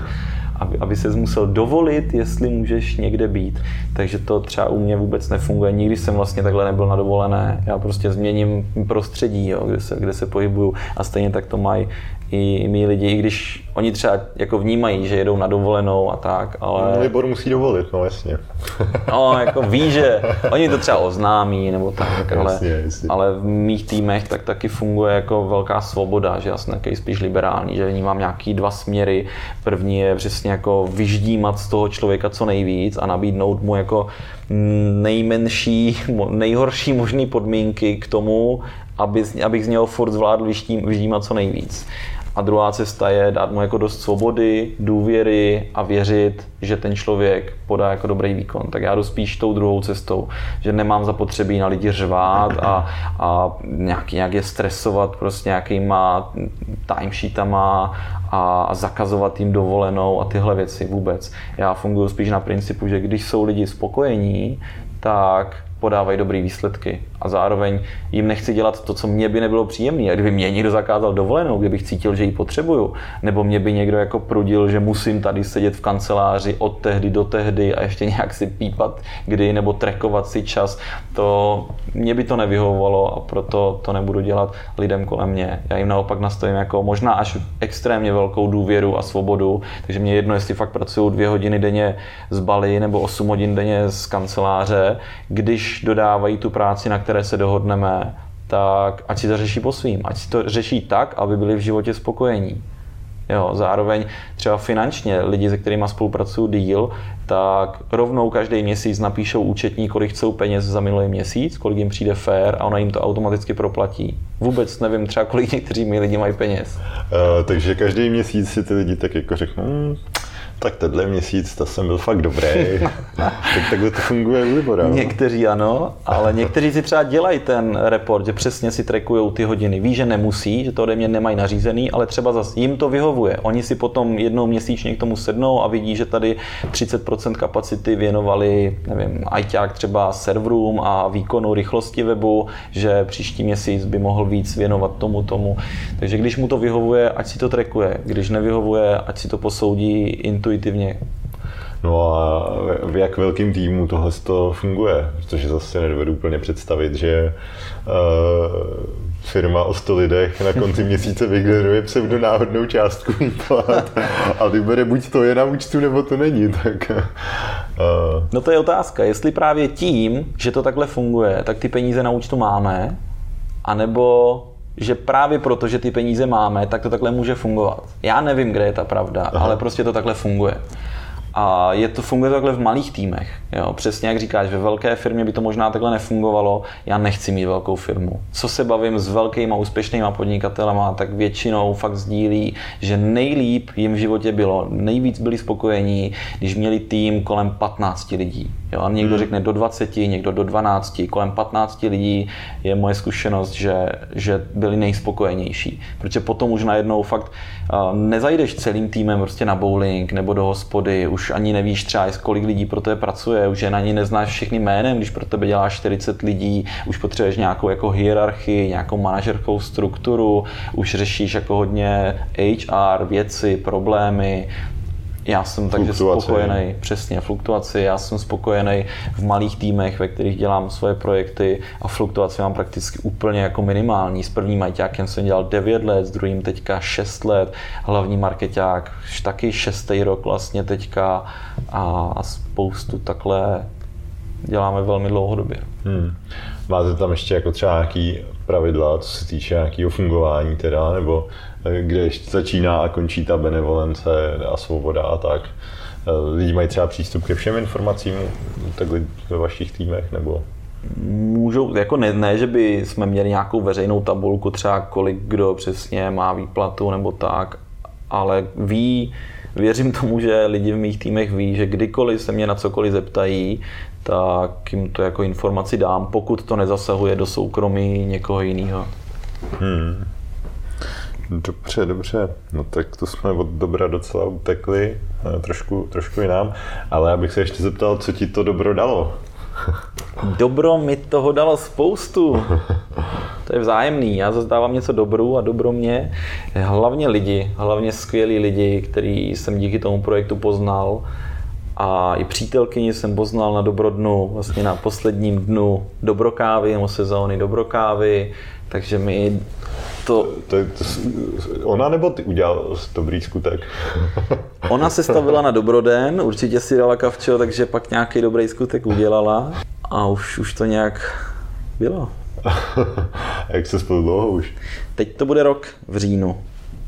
aby, aby se musel dovolit, jestli můžeš někde být. Takže to třeba u mě vůbec nefunguje. Nikdy jsem vlastně takhle nebyl na dovolené. Já prostě změním prostředí, jo, kde, se, kde se pohybuju a stejně tak to mají i mý lidi, i když oni třeba jako vnímají, že jedou na dovolenou a tak, ale... No, Libor musí dovolit, no jasně. no, jako ví, že oni to třeba oznámí nebo tak, ale, jasně, jasně. ale v mých týmech tak taky funguje jako velká svoboda, že já jsem takový spíš liberální, že vnímám nějaký dva směry. První je přesně jako vyždímat z toho člověka co nejvíc a nabídnout mu jako nejmenší, nejhorší možné podmínky k tomu, aby, abych z něho furt zvládl vyždímat co nejvíc. A druhá cesta je dát mu jako dost svobody, důvěry a věřit, že ten člověk podá jako dobrý výkon. Tak já jdu spíš tou druhou cestou, že nemám zapotřebí na lidi řvát a, a nějak, nějak je stresovat prostě nějakýma timesheetama a, zakazovat jim dovolenou a tyhle věci vůbec. Já funguji spíš na principu, že když jsou lidi spokojení, tak podávají dobré výsledky a zároveň jim nechci dělat to, co mě by nebylo příjemné. A kdyby mě někdo zakázal dovolenou, kdybych cítil, že ji potřebuju, nebo mě by někdo jako prudil, že musím tady sedět v kanceláři od tehdy do tehdy a ještě nějak si pípat kdy nebo trekovat si čas, to mě by to nevyhovovalo a proto to nebudu dělat lidem kolem mě. Já jim naopak nastavím jako možná až extrémně velkou důvěru a svobodu, takže mě jedno, jestli fakt pracuju dvě hodiny denně z Bali nebo 8 hodin denně z kanceláře, když dodávají tu práci, na které se dohodneme, tak ať si to řeší po svým, ať si to řeší tak, aby byli v životě spokojení. Jo, zároveň třeba finančně lidi, se kterými spolupracuju díl, tak rovnou každý měsíc napíšou účetní, kolik chcou peněz za minulý měsíc, kolik jim přijde fair a ona jim to automaticky proplatí. Vůbec nevím třeba, kolik někteří mi lidi mají peněz. Uh, takže každý měsíc si ty lidi tak jako řeknou, hm, tak tenhle měsíc to jsem byl fakt dobrý. tak takhle to funguje u Libora. No? Někteří ano, ale někteří si třeba dělají ten report, že přesně si trekují ty hodiny. Ví, že nemusí, že to ode mě nemají nařízený, ale třeba zase jim to vyhovuje. Oni si potom jednou měsíčně k tomu sednou a vidí, že tady 30% kapacity věnovali, nevím, ajťák třeba serverům a výkonu rychlosti webu, že příští měsíc by mohl víc věnovat tomu, tomu. Takže když mu to vyhovuje, ať si to trekuje. Když nevyhovuje, ať si to posoudí intu intuitivně. No a v jak velkým týmu tohle to funguje? Protože zase nedovedu úplně představit, že uh, firma o 100 lidech na konci měsíce vygeneruje pseudonáhodnou částku výplat a vybere buď to je na účtu, nebo to není. Tak, uh. No to je otázka, jestli právě tím, že to takhle funguje, tak ty peníze na účtu máme, anebo že právě proto, že ty peníze máme, tak to takhle může fungovat. Já nevím, kde je ta pravda, Aha. ale prostě to takhle funguje. A je to, funguje to takhle v malých týmech. Jo? Přesně jak říkáš, ve velké firmě by to možná takhle nefungovalo. Já nechci mít velkou firmu. Co se bavím s velkýma úspěšnýma podnikatelema, tak většinou fakt sdílí, že nejlíp jim v životě bylo, nejvíc byli spokojení, když měli tým kolem 15 lidí. Jo? A někdo hmm. řekne do 20, někdo do 12, kolem 15 lidí je moje zkušenost, že, že byli nejspokojenější. Protože potom už najednou fakt uh, nezajdeš celým týmem prostě na bowling nebo do hospody, už ani nevíš třeba, kolik lidí pro tebe pracuje, už je na ní neznáš všechny jménem, když pro tebe děláš 40 lidí, už potřebuješ nějakou jako hierarchii, nějakou manažerskou strukturu, už řešíš jako hodně HR, věci, problémy, já jsem takže spokojený, přesně, fluktuaci, já jsem spokojený v malých týmech, ve kterých dělám svoje projekty a fluktuaci mám prakticky úplně jako minimální. S prvním majťákem jsem dělal 9 let, s druhým teďka 6 let, hlavní marketák taky 6. rok vlastně teďka a, a spoustu takhle děláme velmi dlouhodobě. Hmm. Máte tam ještě jako třeba nějaký pravidla, co se týče nějakého fungování teda, nebo kde začíná a končí ta benevolence a svoboda a tak. Eh, lidi mají třeba přístup ke všem informacím takhle ve vašich týmech, nebo Můžou, jako ne, ne, že by jsme měli nějakou veřejnou tabulku, třeba kolik kdo přesně má výplatu nebo tak, ale ví, věřím tomu, že lidi v mých týmech ví, že kdykoliv se mě na cokoliv zeptají, tak jim to jako informaci dám, pokud to nezasahuje do soukromí někoho jiného. Hmm. Dobře, dobře. No tak to jsme od dobra docela utekli, eh, trošku, trošku jinam. Ale já bych se ještě zeptal, co ti to dobro dalo? Dobro mi toho dalo spoustu. To je vzájemný. Já zase dávám něco dobru a dobro mě. Hlavně lidi, hlavně skvělí lidi, který jsem díky tomu projektu poznal a i přítelkyni jsem poznal na Dobrodnu, vlastně na posledním dnu Dobrokávy, nebo sezóny Dobrokávy, takže mi to... to, to, to ona nebo ty udělal dobrý skutek? ona se stavila na Dobroden, určitě si dala kavčo, takže pak nějaký dobrý skutek udělala a už, už to nějak bylo. Jak se spolu dlouho už? Teď to bude rok v říjnu.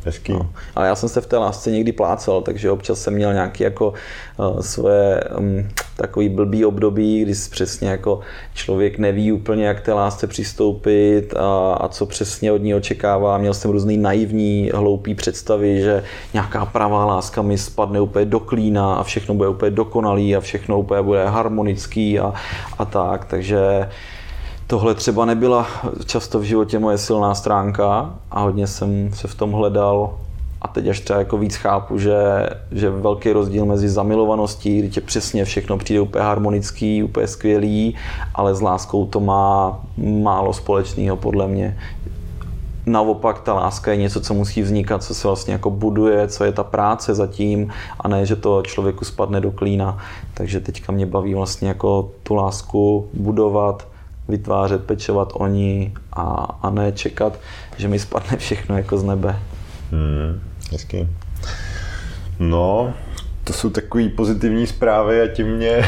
Hezký. No. Ale já jsem se v té lásce někdy plácal, takže občas jsem měl nějaký jako uh, svoje um, takový blbý období, kdy přesně jako člověk neví úplně, jak té lásce přistoupit a, a co přesně od ní očekává. Měl jsem různý naivní, hloupý představy, že nějaká pravá láska mi spadne úplně do klína a všechno bude úplně dokonalý a všechno úplně bude harmonický a, a tak. Takže tohle třeba nebyla často v životě moje silná stránka a hodně jsem se v tom hledal A teď až třeba jako víc chápu, že, že velký rozdíl mezi zamilovaností, kdy tě přesně všechno přijde úplně harmonický, úplně skvělý, ale s láskou to má málo společného podle mě. Naopak ta láska je něco, co musí vznikat, co se vlastně jako buduje, co je ta práce zatím a ne, že to člověku spadne do klína. Takže teďka mě baví vlastně jako tu lásku budovat, vytvářet, pečovat o ní a, a ne čekat, že mi spadne všechno jako z nebe. Hmm, hezky. No, to jsou takové pozitivní zprávy a tím mě,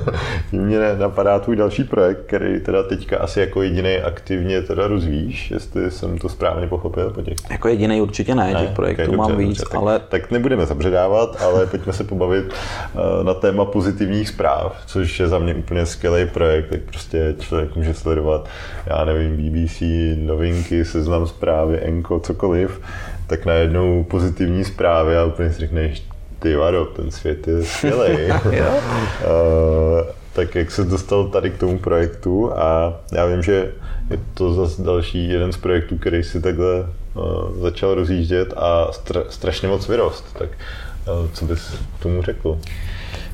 tím mě napadá tvůj další projekt, který teda teďka asi jako jediný aktivně teda rozvíjíš, jestli jsem to správně pochopil po těch... Jako jediný určitě ne, ne? Těch projektů okay, mám dobře, víc, dobře, ale... Tak, tak nebudeme zabředávat, ale pojďme se pobavit uh, na téma pozitivních zpráv, což je za mě úplně skvělý projekt, tak prostě člověk může sledovat, já nevím, BBC, novinky, seznam zprávy, Enko, cokoliv, tak najednou pozitivní zprávy a úplně si řekneš, ty vado, ten svět je skvělý. uh, tak jak se dostal tady k tomu projektu a já vím, že je to zase další jeden z projektů, který si takhle uh, začal rozjíždět a stra- strašně moc vyrost. Tak uh, co bys tomu řekl?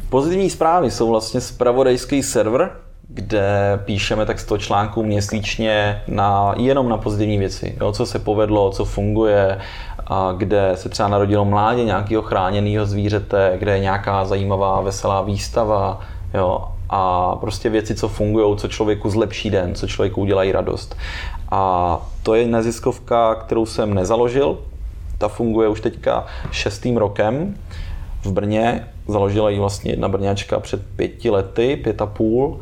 Pozitivní zprávy jsou vlastně spravodajský server, kde píšeme tak 100 článků měsíčně na, jenom na pozitivní věci. Jo, co se povedlo, co funguje, a kde se třeba narodilo mládě nějakého chráněného zvířete, kde je nějaká zajímavá, veselá výstava, jo, a prostě věci, co fungují, co člověku zlepší den, co člověku udělají radost. A to je neziskovka, kterou jsem nezaložil, ta funguje už teďka šestým rokem v Brně. Založila ji vlastně jedna brňačka před pěti lety, pět a půl.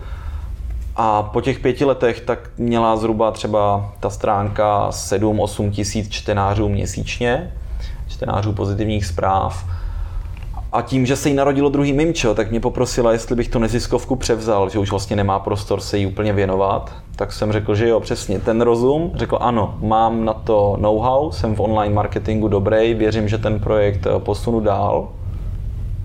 A po těch pěti letech tak měla zhruba třeba ta stránka 7-8 tisíc čtenářů měsíčně, čtenářů pozitivních zpráv. A tím, že se jí narodilo druhý mimčo, tak mě poprosila, jestli bych tu neziskovku převzal, že už vlastně nemá prostor se jí úplně věnovat. Tak jsem řekl, že jo, přesně, ten rozum. Řekl, ano, mám na to know-how, jsem v online marketingu dobrý, věřím, že ten projekt eh, posunu dál.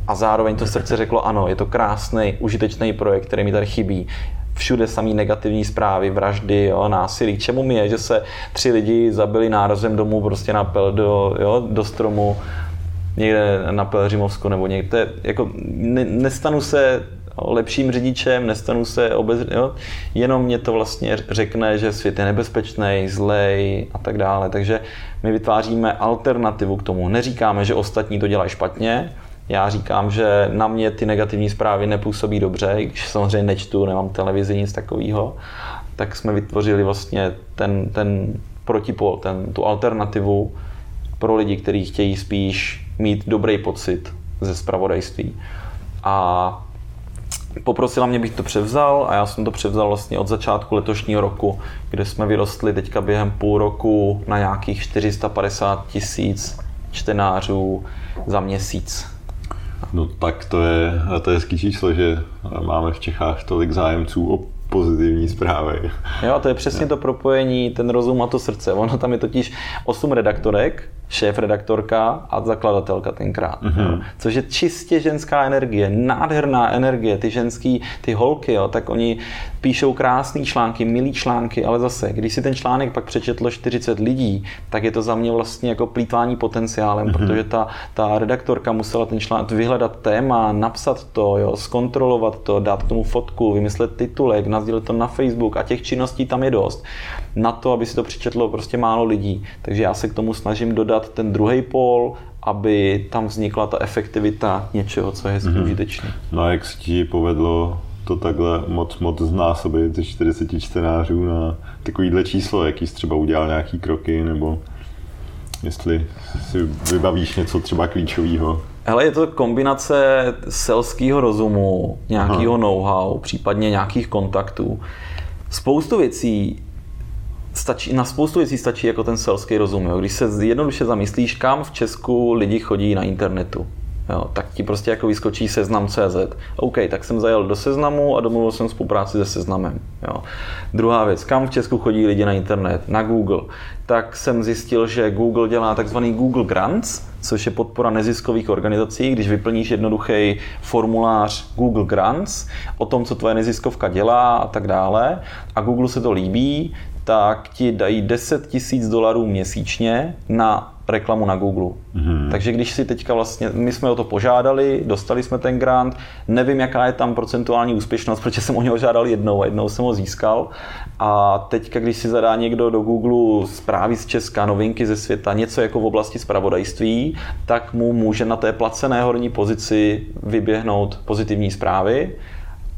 A zároveň to srdce řeklo, ano, je to krásný, užitečný projekt, který mi tady chybí všude samý negativní zprávy, vraždy, jo, násilí. Čemu mi je, že se tři lidi zabili nárazem domů prostě na pel do, jo, do stromu někde na Pelřimovsku nebo někde. Jako, ne, nestanu se lepším řidičem, nestanu se obez, jo? jenom mě to vlastně řekne, že svět je nebezpečný, zlej a tak dále. Takže my vytváříme alternativu k tomu. Neříkáme, že ostatní to dělají špatně, já říkám, že na mě ty negativní zprávy nepůsobí dobře, i když samozřejmě nečtu, nemám televizi, nic takového, tak jsme vytvořili vlastně ten, ten protipol, ten, tu alternativu pro lidi, kteří chtějí spíš mít dobrý pocit ze spravodajství. A poprosila mě, bych to převzal a já jsem to převzal vlastně od začátku letošního roku, kde jsme vyrostli teďka během půl roku na nějakých 450 tisíc čtenářů za měsíc. No tak to je, to je hezký číslo, že máme v Čechách tolik zájemců o pozitivní zprávy. Jo, to je přesně to propojení, ten rozum a to srdce. Ono tam je totiž osm redaktorek, šéf redaktorka a zakladatelka tenkrát. Mm-hmm. Což je čistě ženská energie, nádherná energie. Ty ženský, ty holky, jo, tak oni píšou krásné články, milý články, ale zase, když si ten článek pak přečetlo 40 lidí, tak je to za mě vlastně jako plítvání potenciálem, mm-hmm. protože ta, ta redaktorka musela ten článek vyhledat téma, napsat to, jo, zkontrolovat to, dát k tomu fotku, vymyslet titulek, nazdělit to na Facebook a těch činností tam je dost. Na to, aby si to přečetlo prostě málo lidí. Takže já se k tomu snažím dodat ten druhý pól, aby tam vznikla ta efektivita něčeho, co je mm-hmm. užitečné. No a jak se ti povedlo to takhle moc, moc znásobit ze 40 čtenářů na takovýhle číslo, jaký jsi třeba udělal nějaký kroky, nebo jestli si vybavíš něco třeba klíčového? Hele, je to kombinace selského rozumu, nějakého know-how, případně nějakých kontaktů. Spoustu věcí stačí, na spoustu věcí stačí jako ten selský rozum. Jo. Když se jednoduše zamyslíš, kam v Česku lidi chodí na internetu, Jo, tak ti prostě jako vyskočí seznam CZ. OK, tak jsem zajel do seznamu a domluvil jsem spolupráci se seznamem. Jo. Druhá věc, kam v Česku chodí lidi na internet? Na Google. Tak jsem zjistil, že Google dělá takzvaný Google Grants, což je podpora neziskových organizací, když vyplníš jednoduchý formulář Google Grants o tom, co tvoje neziskovka dělá a tak dále. A Google se to líbí, tak ti dají 10 tisíc dolarů měsíčně na reklamu na Google. Mm-hmm. Takže když si teďka vlastně, my jsme o to požádali, dostali jsme ten grant, nevím, jaká je tam procentuální úspěšnost, protože jsem o něho žádal jednou a jednou jsem ho získal. A teďka, když si zadá někdo do Google zprávy z Česka, novinky ze světa, něco jako v oblasti spravodajství, tak mu může na té placené horní pozici vyběhnout pozitivní zprávy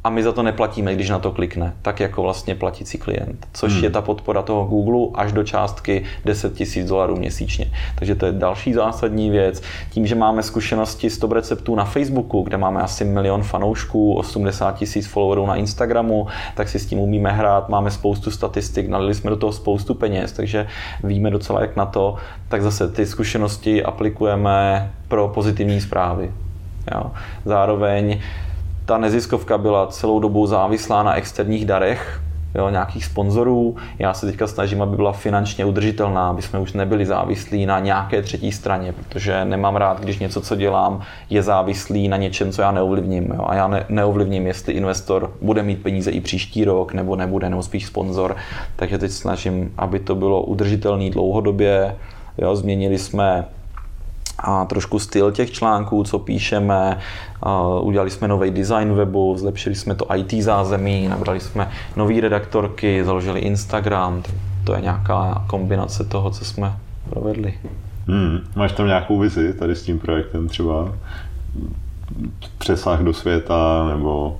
a my za to neplatíme, když na to klikne, tak jako vlastně platící klient, což hmm. je ta podpora toho Google až do částky 10 000 dolarů měsíčně. Takže to je další zásadní věc. Tím, že máme zkušenosti z top receptů na Facebooku, kde máme asi milion fanoušků, 80 tisíc followerů na Instagramu, tak si s tím umíme hrát, máme spoustu statistik, nalili jsme do toho spoustu peněz, takže víme docela jak na to, tak zase ty zkušenosti aplikujeme pro pozitivní zprávy. Jo. Zároveň ta neziskovka byla celou dobu závislá na externích darech, jo, nějakých sponzorů. Já se teďka snažím, aby byla finančně udržitelná, aby jsme už nebyli závislí na nějaké třetí straně, protože nemám rád, když něco, co dělám, je závislý na něčem, co já neovlivním. Jo. A já ne, neovlivním, jestli investor bude mít peníze i příští rok, nebo nebude, nebo spíš sponzor. Takže teď snažím, aby to bylo udržitelné dlouhodobě. Jo, změnili jsme a trošku styl těch článků, co píšeme. Udělali jsme nový design webu, zlepšili jsme to IT zázemí, nabrali jsme nové redaktorky, založili Instagram. To je nějaká kombinace toho, co jsme provedli. Hmm. Máš tam nějakou vizi tady s tím projektem třeba? Přesah do světa nebo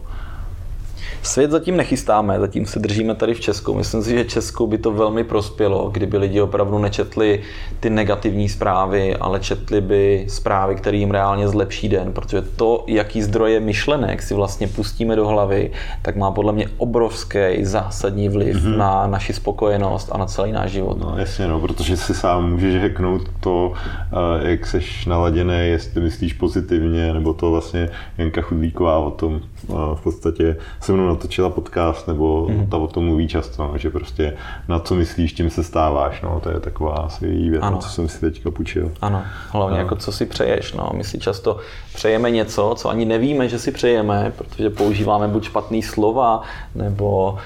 Svět zatím nechystáme, zatím se držíme tady v Česku. Myslím si, že Česku by to velmi prospělo, kdyby lidi opravdu nečetli ty negativní zprávy, ale četli by zprávy, které jim reálně zlepší den, protože to, jaký zdroje myšlenek si vlastně pustíme do hlavy, tak má podle mě obrovský zásadní vliv mm-hmm. na naši spokojenost a na celý náš život. No jasně, no, protože si sám můžeš hacknout to, eh, jak seš naladěný, jestli myslíš pozitivně, nebo to vlastně Janka Chudlíková o tom v podstatě se mnou natočila podcast, nebo mm. ta o tom mluví často, no, že prostě na co myslíš, tím se stáváš, no, to je taková asi její věc, co jsem si teďka půjčil. Ano, hlavně no. jako co si přeješ, no, my si často přejeme něco, co ani nevíme, že si přejeme, protože používáme buď špatný slova, nebo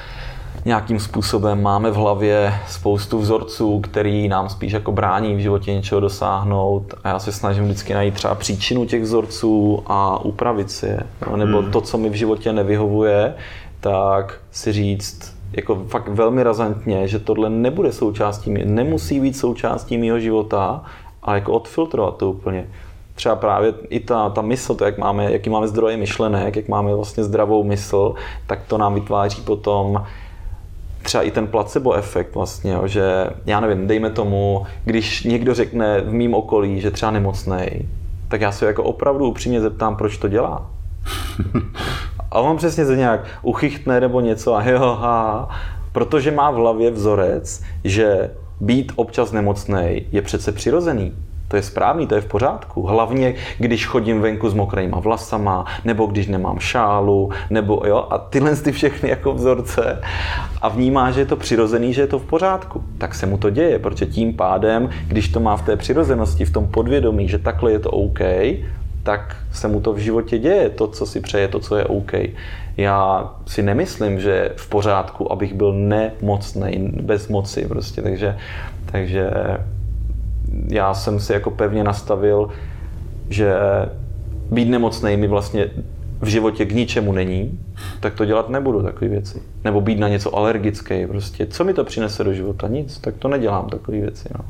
nějakým způsobem máme v hlavě spoustu vzorců, který nám spíš jako brání v životě něčeho dosáhnout a já se snažím vždycky najít třeba příčinu těch vzorců a upravit si je. No, nebo hmm. to, co mi v životě nevyhovuje, tak si říct jako fakt velmi razantně, že tohle nebude součástí, nemusí být součástí mého života a jako odfiltrovat to úplně třeba právě i ta, ta mysl, to jak máme, jaký máme zdroje myšlenek, jak máme vlastně zdravou mysl, tak to nám vytváří potom třeba i ten placebo efekt vlastně, jo, že já nevím, dejme tomu, když někdo řekne v mým okolí, že třeba nemocnej, tak já se jako opravdu upřímně zeptám, proč to dělá. A on přesně se nějak uchychtne nebo něco a jo, ha, protože má v hlavě vzorec, že být občas nemocnej je přece přirozený. To je správný, to je v pořádku. Hlavně, když chodím venku s mokrýma vlasama, nebo když nemám šálu, nebo jo, a tyhle ty všechny jako vzorce a vnímá, že je to přirozený, že je to v pořádku, tak se mu to děje, protože tím pádem, když to má v té přirozenosti, v tom podvědomí, že takhle je to OK, tak se mu to v životě děje, to, co si přeje, to, co je OK. Já si nemyslím, že je v pořádku, abych byl nemocný, bez moci prostě, takže, takže já jsem si jako pevně nastavil, že být nemocný mi vlastně v životě k ničemu není, tak to dělat nebudu, takové věci. Nebo být na něco alergický, prostě. Co mi to přinese do života? Nic, tak to nedělám, takové věci. No.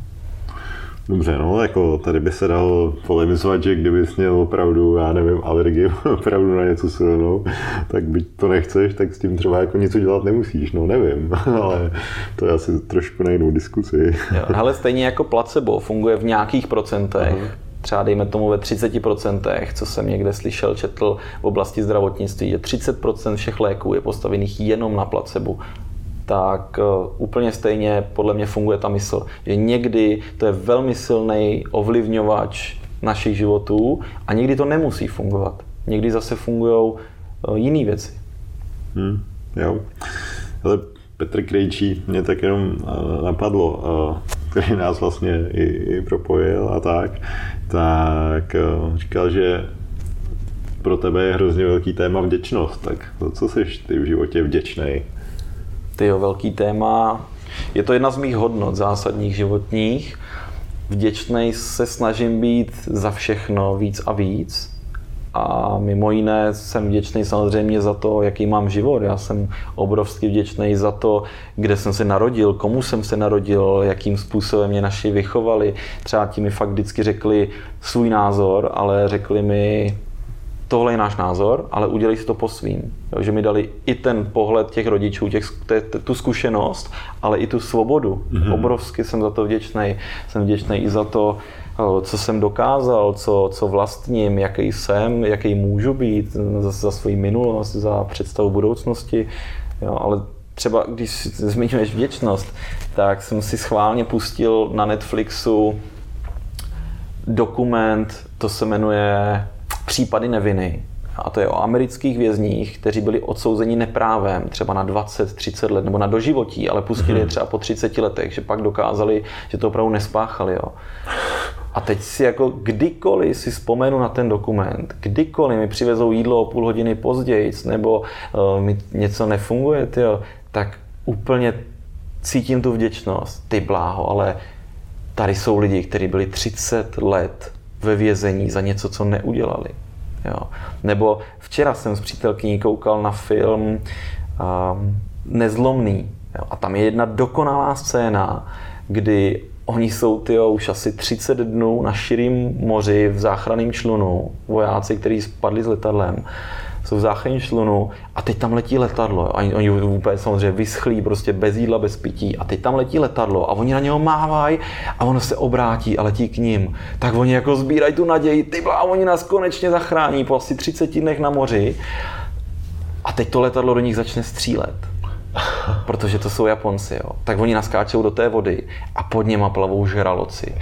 Dobře, no, jako tady by se dal polemizovat, že kdyby měl opravdu, já nevím, alergii opravdu na něco silnou, tak byť to nechceš, tak s tím třeba jako něco dělat nemusíš, no nevím, ale to je asi trošku na jinou diskusi. Jo, ale stejně jako placebo funguje v nějakých procentech, Aha třeba dejme tomu ve 30%, co jsem někde slyšel, četl v oblasti zdravotnictví, že 30% všech léků je postavených jenom na placebo tak eh, úplně stejně podle mě funguje ta mysl. Že někdy to je velmi silný ovlivňovač našich životů a někdy to nemusí fungovat. Někdy zase fungují eh, jiné věci. Hmm, jo. Ale Petr Krejčí mě tak jenom eh, napadlo, který nás vlastně i, i propojil a tak, tak říkal, že pro tebe je hrozně velký téma vděčnost. Tak za co jsi ty v životě vděčný? tyjo, velký téma. Je to jedna z mých hodnot zásadních životních Vděčný se snažím být za všechno víc a víc. A mimo jiné jsem vděčný samozřejmě za to, jaký mám život. Já jsem obrovsky vděčný za to, kde jsem se narodil, komu jsem se narodil, jakým způsobem mě naši vychovali. Třeba ti mi fakt vždycky řekli svůj názor, ale řekli mi, tohle je náš názor, ale udělej si to po svým. Jo, že mi dali i ten pohled těch rodičů, těch, te, te, tu zkušenost, ale i tu svobodu. Mm-hmm. Obrovsky jsem za to vděčný. Jsem vděčný i za to, co jsem dokázal, co, co vlastním, jaký jsem, jaký můžu být, za, za svoji minulost, za představu budoucnosti. Jo, ale třeba když zmiňuješ vděčnost, tak jsem si schválně pustil na Netflixu dokument, to se jmenuje Případy neviny. A to je o amerických vězních, kteří byli odsouzeni neprávem, třeba na 20-30 let nebo na doživotí, ale pustili je mhm. třeba po 30 letech, že pak dokázali, že to opravdu nespáchali. Jo. A teď si jako kdykoliv si vzpomenu na ten dokument, kdykoliv mi přivezou jídlo o půl hodiny později, nebo uh, mi něco nefunguje, tyjo, tak úplně cítím tu vděčnost. Ty bláho, ale tady jsou lidi, kteří byli 30 let ve vězení za něco, co neudělali. Jo. Nebo včera jsem s přítelkyní koukal na film um, Nezlomný. Jo. A tam je jedna dokonalá scéna, kdy Oni jsou tyjo, už asi 30 dnů na širém moři v záchranném člunu, vojáci, kteří spadli s letadlem, jsou v záchranném člunu a teď tam letí letadlo. A oni úplně samozřejmě vyschlí, prostě bez jídla, bez pití. A teď tam letí letadlo a oni na něho mávají a ono se obrátí a letí k ním. Tak oni jako sbírají tu naději, ty a oni nás konečně zachrání po asi 30 dnech na moři. A teď to letadlo do nich začne střílet protože to jsou Japonci, jo. tak oni naskáčou do té vody a pod něma plavou žraloci.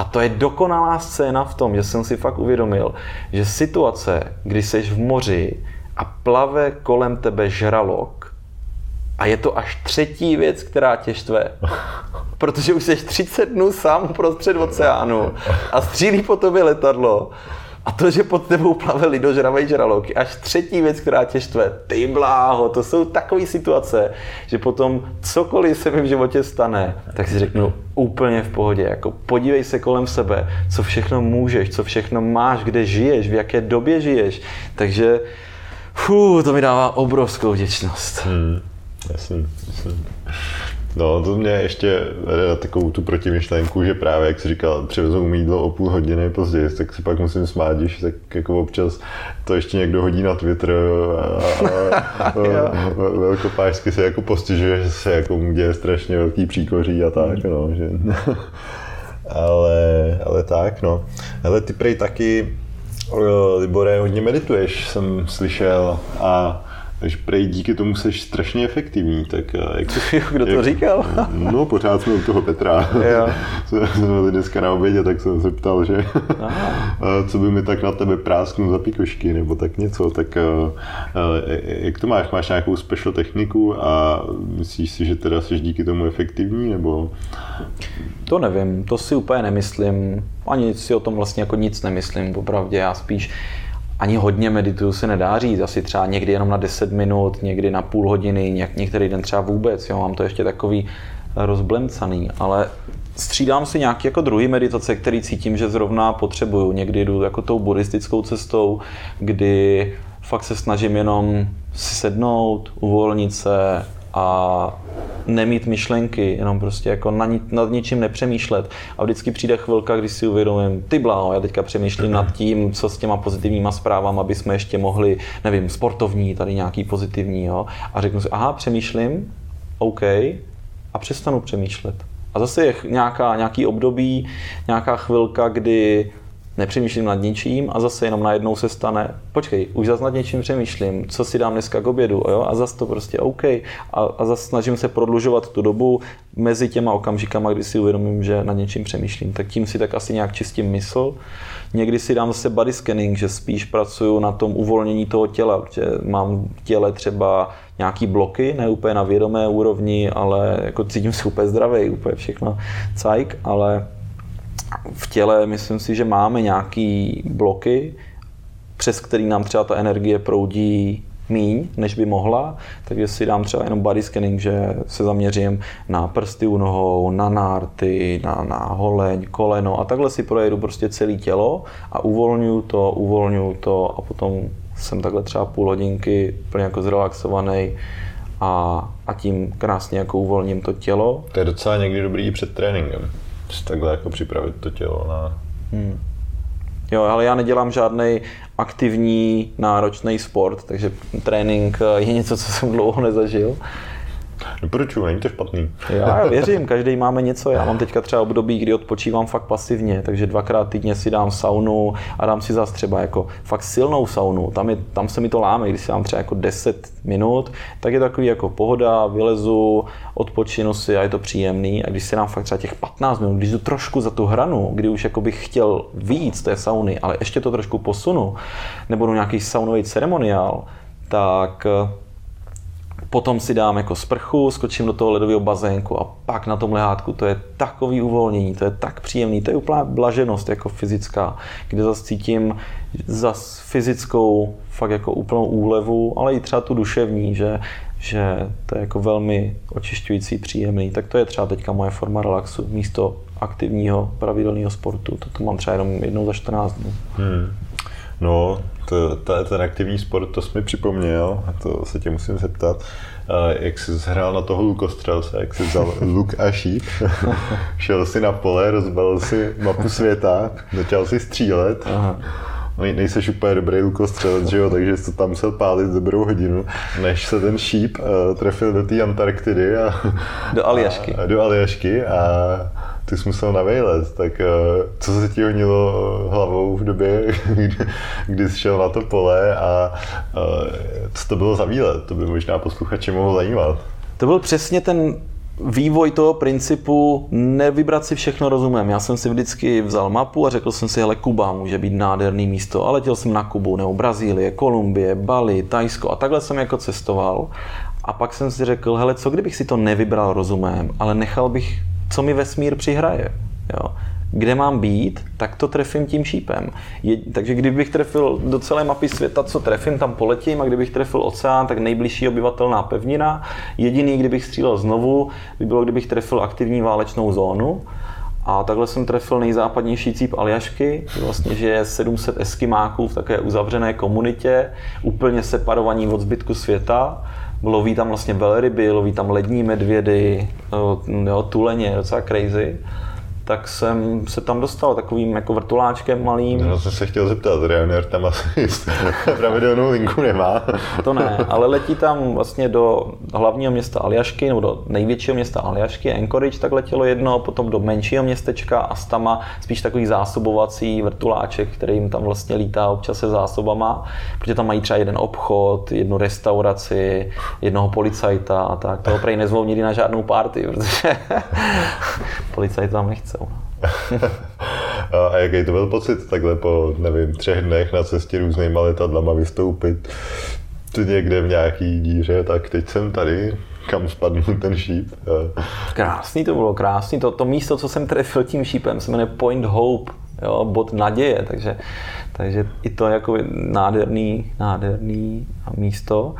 A to je dokonalá scéna v tom, že jsem si fakt uvědomil, že situace, kdy jsi v moři a plave kolem tebe žralok, a je to až třetí věc, která tě štve. Protože už jsi 30 dnů sám prostřed oceánu a střílí po tobě letadlo a to, že pod tebou plave lidožravej žralok, až třetí věc, která tě štve. Ty bláho, to jsou takové situace, že potom cokoliv se mi v životě stane, tak si řeknu úplně v pohodě. Jako podívej se kolem sebe, co všechno můžeš, co všechno máš, kde žiješ, v jaké době žiješ. Takže fů, to mi dává obrovskou vděčnost. Hmm, jasný, jasný. No, to mě ještě vede na takovou tu protimyšlenku, že právě, jak jsi říkal, přivezou mi jídlo o půl hodiny později, tak si pak musím smát, když tak jako občas to ještě někdo hodí na Twitter a, a, a velkopářsky se jako postižuje, že se jako mu děje strašně velký příkoří a tak, no, že... ale, ale tak, no. Ale ty prej taky, Libore, hodně medituješ, jsem slyšel a takže prej díky tomu jsi strašně efektivní. Tak eh, jak, Kdo to jak, říkal? no, pořád jsme u toho Petra. jsme byli dneska na obědě, tak jsem se ptal, že co by mi tak na tebe prásknul za pikošky, nebo tak něco. Tak eh, eh, jak to máš? Máš nějakou special techniku a myslíš si, že teda jsi díky tomu efektivní, nebo... To nevím, to si úplně nemyslím. Ani si o tom vlastně jako nic nemyslím, popravdě. Já spíš ani hodně medituju se nedá říct, asi třeba někdy jenom na 10 minut, někdy na půl hodiny, něk, některý den třeba vůbec, jo, mám to ještě takový rozblemcaný, ale střídám si nějaký jako druhý meditace, který cítím, že zrovna potřebuju. Někdy jdu jako tou buddhistickou cestou, kdy fakt se snažím jenom si sednout, uvolnit se a nemít myšlenky, jenom prostě jako na, nad ničím nepřemýšlet. A vždycky přijde chvilka, kdy si uvědomím, ty bláho, já teďka přemýšlím nad tím, co s těma pozitivníma zprávama, aby jsme ještě mohli, nevím, sportovní, tady nějaký pozitivní, jo. A řeknu si, aha, přemýšlím, OK, a přestanu přemýšlet. A zase je nějaká, nějaký období, nějaká chvilka, kdy nepřemýšlím nad ničím a zase jenom najednou se stane, počkej, už zase nad něčím přemýšlím, co si dám dneska k obědu, jo? a zase to prostě OK. A, a zase snažím se prodlužovat tu dobu mezi těma okamžikama, kdy si uvědomím, že nad něčím přemýšlím. Tak tím si tak asi nějak čistím mysl. Někdy si dám zase body scanning, že spíš pracuju na tom uvolnění toho těla, že mám v těle třeba nějaký bloky, ne úplně na vědomé úrovni, ale jako cítím se úplně zdravý, úplně všechno cajk, ale v těle myslím si, že máme nějaký bloky, přes který nám třeba ta energie proudí míň, než by mohla, takže si dám třeba jenom body scanning, že se zaměřím na prsty u nohou, na nárty, na, na holeň, koleno a takhle si projedu prostě celé tělo a uvolňuju to, uvolňuju to a potom jsem takhle třeba půl hodinky úplně jako zrelaxovaný a, a tím krásně jako uvolním to tělo. To je docela někdy dobrý před tréninkem. Takhle jako připravit to tělo na... Hmm. Jo, ale já nedělám žádný aktivní, náročný sport, takže trénink je něco, co jsem dlouho nezažil. Doporučuji, není to špatný. Já věřím, každý máme něco. Já mám teďka třeba období, kdy odpočívám fakt pasivně, takže dvakrát týdně si dám saunu a dám si zase třeba jako fakt silnou saunu. Tam, je, tam se mi to láme, když si dám třeba jako 10 minut, tak je takový jako pohoda, vylezu, odpočinu si a je to příjemný. A když si dám fakt třeba těch 15 minut, když jdu trošku za tu hranu, kdy už jako bych chtěl víc té sauny, ale ještě to trošku posunu, nebo nějaký saunový ceremoniál, tak potom si dám jako sprchu, skočím do toho ledového bazénku a pak na tom lehátku, to je takový uvolnění, to je tak příjemný, to je úplná blaženost jako fyzická, kde zase cítím zas fyzickou fakt jako úplnou úlevu, ale i třeba tu duševní, že, že to je jako velmi očišťující, příjemný. Tak to je třeba teďka moje forma relaxu místo aktivního pravidelného sportu. To, to mám třeba jenom jednou za 14 dnů. Hmm. No, to, to, ten aktivní sport, to jsi mi připomněl, a to se tě musím zeptat, jak jsi zhrál na toho lukostřelce, jak jsi vzal luk a šíp, šel si na pole, rozbalil si mapu světa, začal si střílet, Aha. No, nejseš úplně dobrý lukostřelec, že jo, takže jsi to tam musel pálit dobrou hodinu, než se ten šíp uh, trefil do té Antarktidy a, do Aljašky. A, do Aljašky a ty jsi musel na vejlet, tak eh, co se ti honilo hlavou v době, kdy, kdy jsi šel na to pole a eh, co to bylo za výlet? To by možná posluchače mohlo zajímat. To byl přesně ten vývoj toho principu nevybrat si všechno rozumem. Já jsem si vždycky vzal mapu a řekl jsem si, hele, Kuba může být nádherný místo, ale letěl jsem na Kubu, nebo Brazílie, Kolumbie, Bali, Tajsko a takhle jsem jako cestoval. A pak jsem si řekl, hele, co kdybych si to nevybral rozumem, ale nechal bych co mi vesmír přihraje. Jo. Kde mám být, tak to trefím tím šípem. Je, takže kdybych trefil do celé mapy světa, co trefím, tam poletím a kdybych trefil oceán, tak nejbližší obyvatelná pevnina. Jediný, kdybych střílel znovu, by bylo, kdybych trefil aktivní válečnou zónu. A takhle jsem trefil nejzápadnější cíp Aljašky, vlastně, že je 700 eskimáků v také uzavřené komunitě, úplně separovaní od zbytku světa loví tam vlastně velryby, loví tam lední medvědy, jo, tuleně, docela crazy tak jsem se tam dostal takovým jako vrtuláčkem malým. No jsem se chtěl zeptat, Ryanair tam asi pravidelnou linku nemá. to ne, ale letí tam vlastně do hlavního města Aljašky, nebo do největšího města Aljašky, Anchorage, tak letělo jedno, potom do menšího městečka Astama, spíš takový zásobovací vrtuláček, který jim tam vlastně lítá občas se zásobama, protože tam mají třeba jeden obchod, jednu restauraci, jednoho policajta a tak. Toho prej nezvou nikdy na žádnou party, protože policajt tam nechce. A jaký to byl pocit takhle po, nevím, třech dnech na cestě různýma letadlama vystoupit někde v nějaký díře, tak teď jsem tady, kam spadl ten šíp. Krásný to bylo, krásný. To, to místo, co jsem trefil tím šípem, se jmenuje Point Hope, jo, bod naděje, takže, takže i to je jako nádherný, nádherný místo.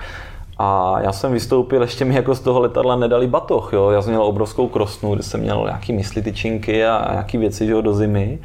A já jsem vystoupil, ještě mi jako z toho letadla nedali batoh, jo. Já jsem měl obrovskou krosnu, kde jsem měl nějaký mysli tyčinky a nějaký věci, jo, do zimy.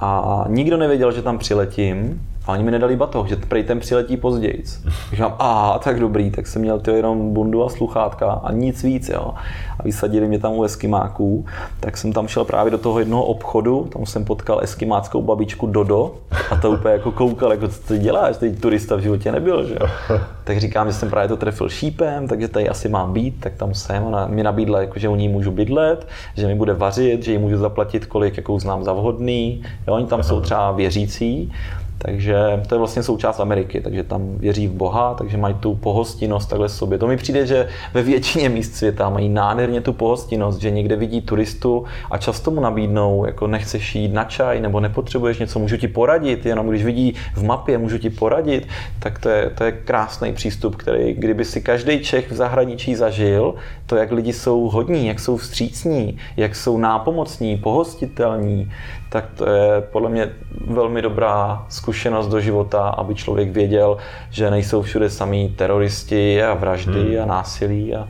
A nikdo nevěděl, že tam přiletím. A oni mi nedali batoh, že prej ten přiletí později. Říkám, a tak dobrý, tak jsem měl ty jenom bundu a sluchátka a nic víc, jo. A vysadili mě tam u eskimáků, tak jsem tam šel právě do toho jednoho obchodu, tam jsem potkal eskimáckou babičku Dodo a to úplně jako koukal, jako co ty děláš, teď turista v životě nebyl, že jo. Tak říkám, že jsem právě to trefil šípem, takže tady asi mám být, tak tam jsem. Ona mi nabídla, jako, že u ní můžu bydlet, že mi bude vařit, že ji můžu zaplatit, kolik jakou znám za vhodný. Jo, oni tam jsou třeba věřící, takže to je vlastně součást Ameriky, takže tam věří v Boha, takže mají tu pohostinnost takhle sobě. To mi přijde, že ve většině míst světa mají nádherně tu pohostinnost, že někde vidí turistu a často mu nabídnou, jako nechceš jít na čaj nebo nepotřebuješ něco, můžu ti poradit, jenom když vidí v mapě, můžu ti poradit, tak to je, to je krásný přístup, který kdyby si každý Čech v zahraničí zažil, to, jak lidi jsou hodní, jak jsou vstřícní, jak jsou nápomocní, pohostitelní, tak to je podle mě velmi dobrá zkušenost do života, aby člověk věděl, že nejsou všude samý teroristi a vraždy hmm. a násilí a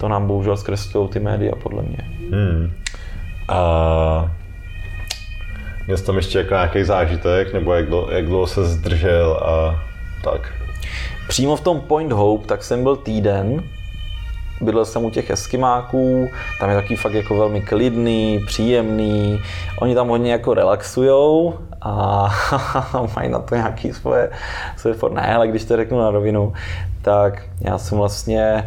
to nám bohužel zkreslují ty média, podle mě. Hmm. A měl jsi tam ještě jako nějaký zážitek, nebo jak dlouho, jak dlouho se zdržel a tak? Přímo v tom Point Hope, tak jsem byl týden, bydlel jsem u těch eskimáků, tam je taky fakt jako velmi klidný, příjemný, oni tam hodně jako relaxujou a mají na to nějaký svoje, svoje for... Ne, ale když to řeknu na rovinu, tak já jsem vlastně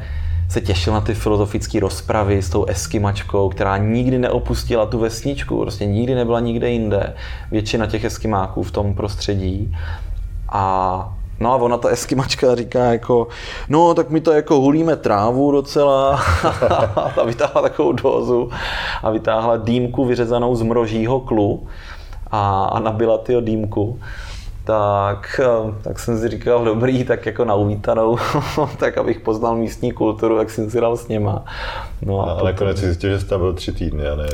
se těšil na ty filozofické rozpravy s tou eskimačkou, která nikdy neopustila tu vesničku, prostě nikdy nebyla nikde jinde. Většina těch eskimáků v tom prostředí. A No a ona ta eskimačka říká jako, no tak my to jako hulíme trávu docela a vytáhla takovou dozu a vytáhla dýmku vyřezanou z mrožího klu a, a nabila tyho dýmku tak, eh, tak jsem si říkal, dobrý, tak jako na uvítanou, tak abych poznal místní kulturu, tak jsem si dal s něma. No a, a potom... nakonec zjistil, že jsi tam byl tři týdny, a ne?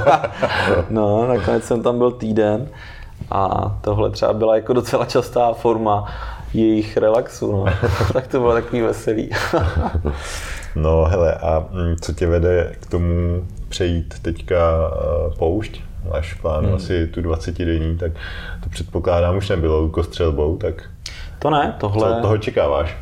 no, nakonec jsem tam byl týden a tohle třeba byla jako docela častá forma jejich relaxu, no. tak to bylo takový veselý. no hele, a mm, co tě vede k tomu přejít teďka eh, poušť? Máš plán hmm. asi tu 20 denní, tak to předpokládám už nebylo lukostřelbou, tak to ne, tohle... Co od toho očekáváš?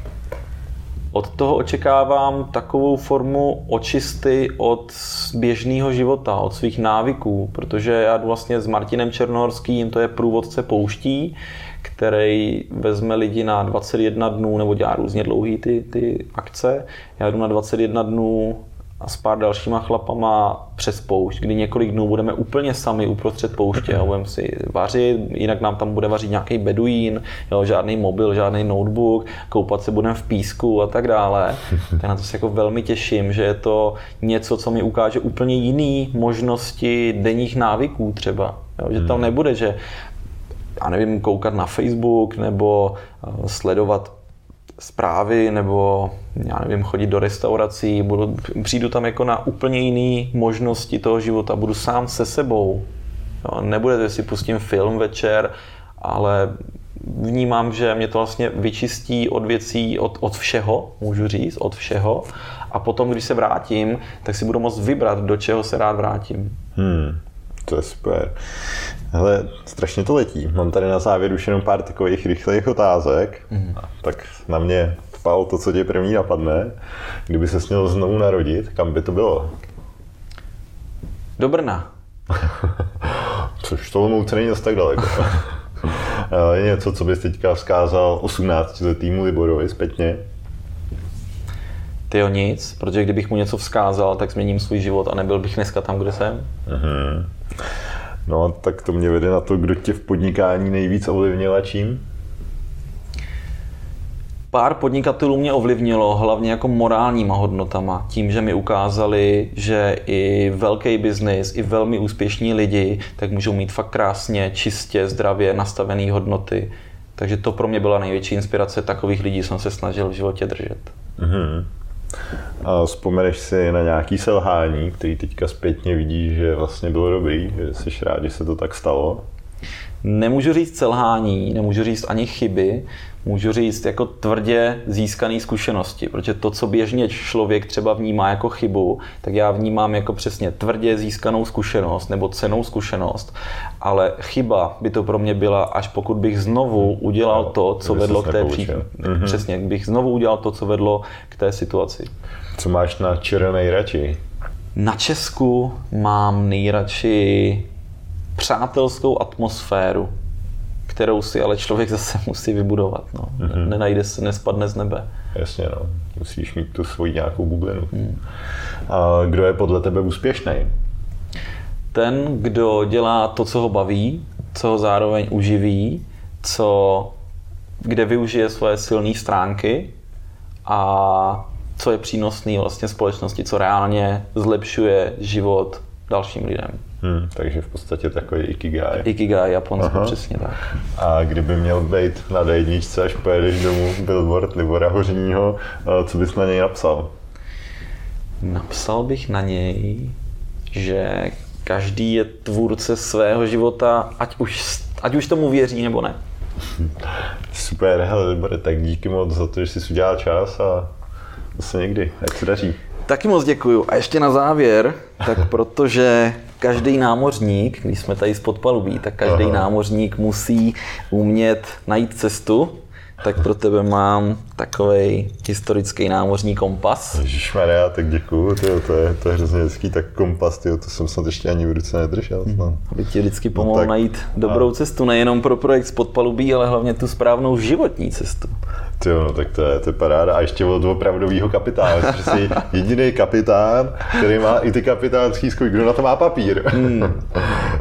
Od toho očekávám takovou formu očisty od běžného života, od svých návyků, protože já vlastně s Martinem Černohorským, to je průvodce pouští, který vezme lidi na 21 dnů, nebo dělá různě dlouhý ty, ty akce. Já jdu na 21 dnů a s pár dalšíma chlapama přes poušť, kdy několik dnů budeme úplně sami uprostřed pouště a budeme si vařit, jinak nám tam bude vařit nějaký beduín, jo, žádný mobil, žádný notebook, koupat se budeme v písku a tak dále. Tak na to se jako velmi těším, že je to něco, co mi ukáže úplně jiný možnosti denních návyků třeba. Jo, že tam hmm. nebude, že já nevím, koukat na Facebook nebo eh, sledovat zprávy nebo já nevím, chodit do restaurací, budu, přijdu tam jako na úplně jiné možnosti toho života, budu sám se sebou. Jo, nebude, že si pustím film večer, ale vnímám, že mě to vlastně vyčistí od věcí, od, od všeho, můžu říct, od všeho. A potom, když se vrátím, tak si budu moct vybrat, do čeho se rád vrátím. Hmm, to je super. Hele, strašně to letí. Mám tady na závěr už jenom pár takových rychlých otázek. Mm. Tak na mě vpal to, co tě první napadne. Kdyby se měl znovu narodit, kam by to bylo? Do Brna. Což to Olomouce není zase tak daleko. je něco, co bys teďka vzkázal 18 letýmu Liborovi zpětně? Ty nic, protože kdybych mu něco vzkázal, tak změním svůj život a nebyl bych dneska tam, kde jsem. Uh-huh. No, tak to mě vede na to, kdo tě v podnikání nejvíc ovlivnil a čím? Pár podnikatelů mě ovlivnilo hlavně jako morálníma hodnotama. Tím, že mi ukázali, že i velký biznis, i velmi úspěšní lidi, tak můžou mít fakt krásně, čistě, zdravě nastavené hodnoty. Takže to pro mě byla největší inspirace. Takových lidí jsem se snažil v životě držet. Mm-hmm. A vzpomeneš si na nějaký selhání, který teďka zpětně vidíš, že vlastně bylo dobrý, že jsi rád, že se to tak stalo? Nemůžu říct selhání, nemůžu říct ani chyby, můžu říct jako tvrdě získané zkušenosti, protože to, co běžně člověk třeba vnímá jako chybu, tak já vnímám jako přesně tvrdě získanou zkušenost nebo cenou zkušenost, ale chyba by to pro mě byla, až pokud bych znovu udělal to, co vedlo k té příčně. Mhm. Přesně, bych znovu udělal to, co vedlo k té situaci. Co máš na čere nejradši? Na Česku mám nejradši přátelskou atmosféru kterou si ale člověk zase musí vybudovat. No. Mm-hmm. Nenajde se, nespadne z nebe. Jasně, no. Musíš mít tu svoji nějakou bublinu. Mm. A kdo je podle tebe úspěšný? Ten, kdo dělá to, co ho baví, co ho zároveň uživí, co, kde využije svoje silné stránky a co je přínosný vlastně společnosti, co reálně zlepšuje život dalším lidem. Hmm, takže v podstatě takový Ikigai. Ikigai Japonsko, Aha. přesně tak. A kdyby měl být na D1, až pojedeš domů billboard Libora Hořního, eh, co bys na něj napsal? Napsal bych na něj, že každý je tvůrce svého života, ať už, ať už tomu věří nebo ne. Super, hele, Libore, tak díky moc za to, že jsi udělal čas a zase někdy, ať se daří. Taky moc děkuju. A ještě na závěr, tak protože každý námořník, když jsme tady z podpalubí, tak každý Aha. námořník musí umět najít cestu tak pro tebe mám takový historický námořní kompas. Maria, tak děkuju, tyjo, to, je, to je hrozně hezký, tak kompas, tyjo, to jsem snad ještě ani v ruce nedržel. Hmm. Aby ti vždycky pomohl no, tak, najít dobrou a... cestu, nejenom pro projekt z podpalubí, ale hlavně tu správnou životní cestu. Jo, no, tak to je, to je paráda. A ještě od opravdového kapitána. Že jsi jediný kapitán, který má i ty kapitánský zkoušky. Kdo na to má papír? Hmm.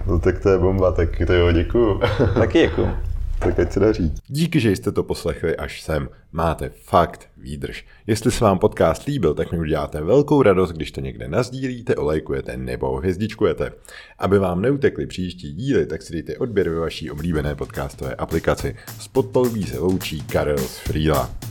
no tak to je bomba, tak to jo, děkuju. Taky děkuju. Tak ať se daří. Díky, že jste to poslechli až sem. Máte fakt výdrž. Jestli se vám podcast líbil, tak mi uděláte velkou radost, když to někde nazdílíte, olejkujete nebo hvězdičkujete. Aby vám neutekly příští díly, tak si dejte odběr ve vaší oblíbené podcastové aplikaci. S podpalubí se loučí Karel z Frýla.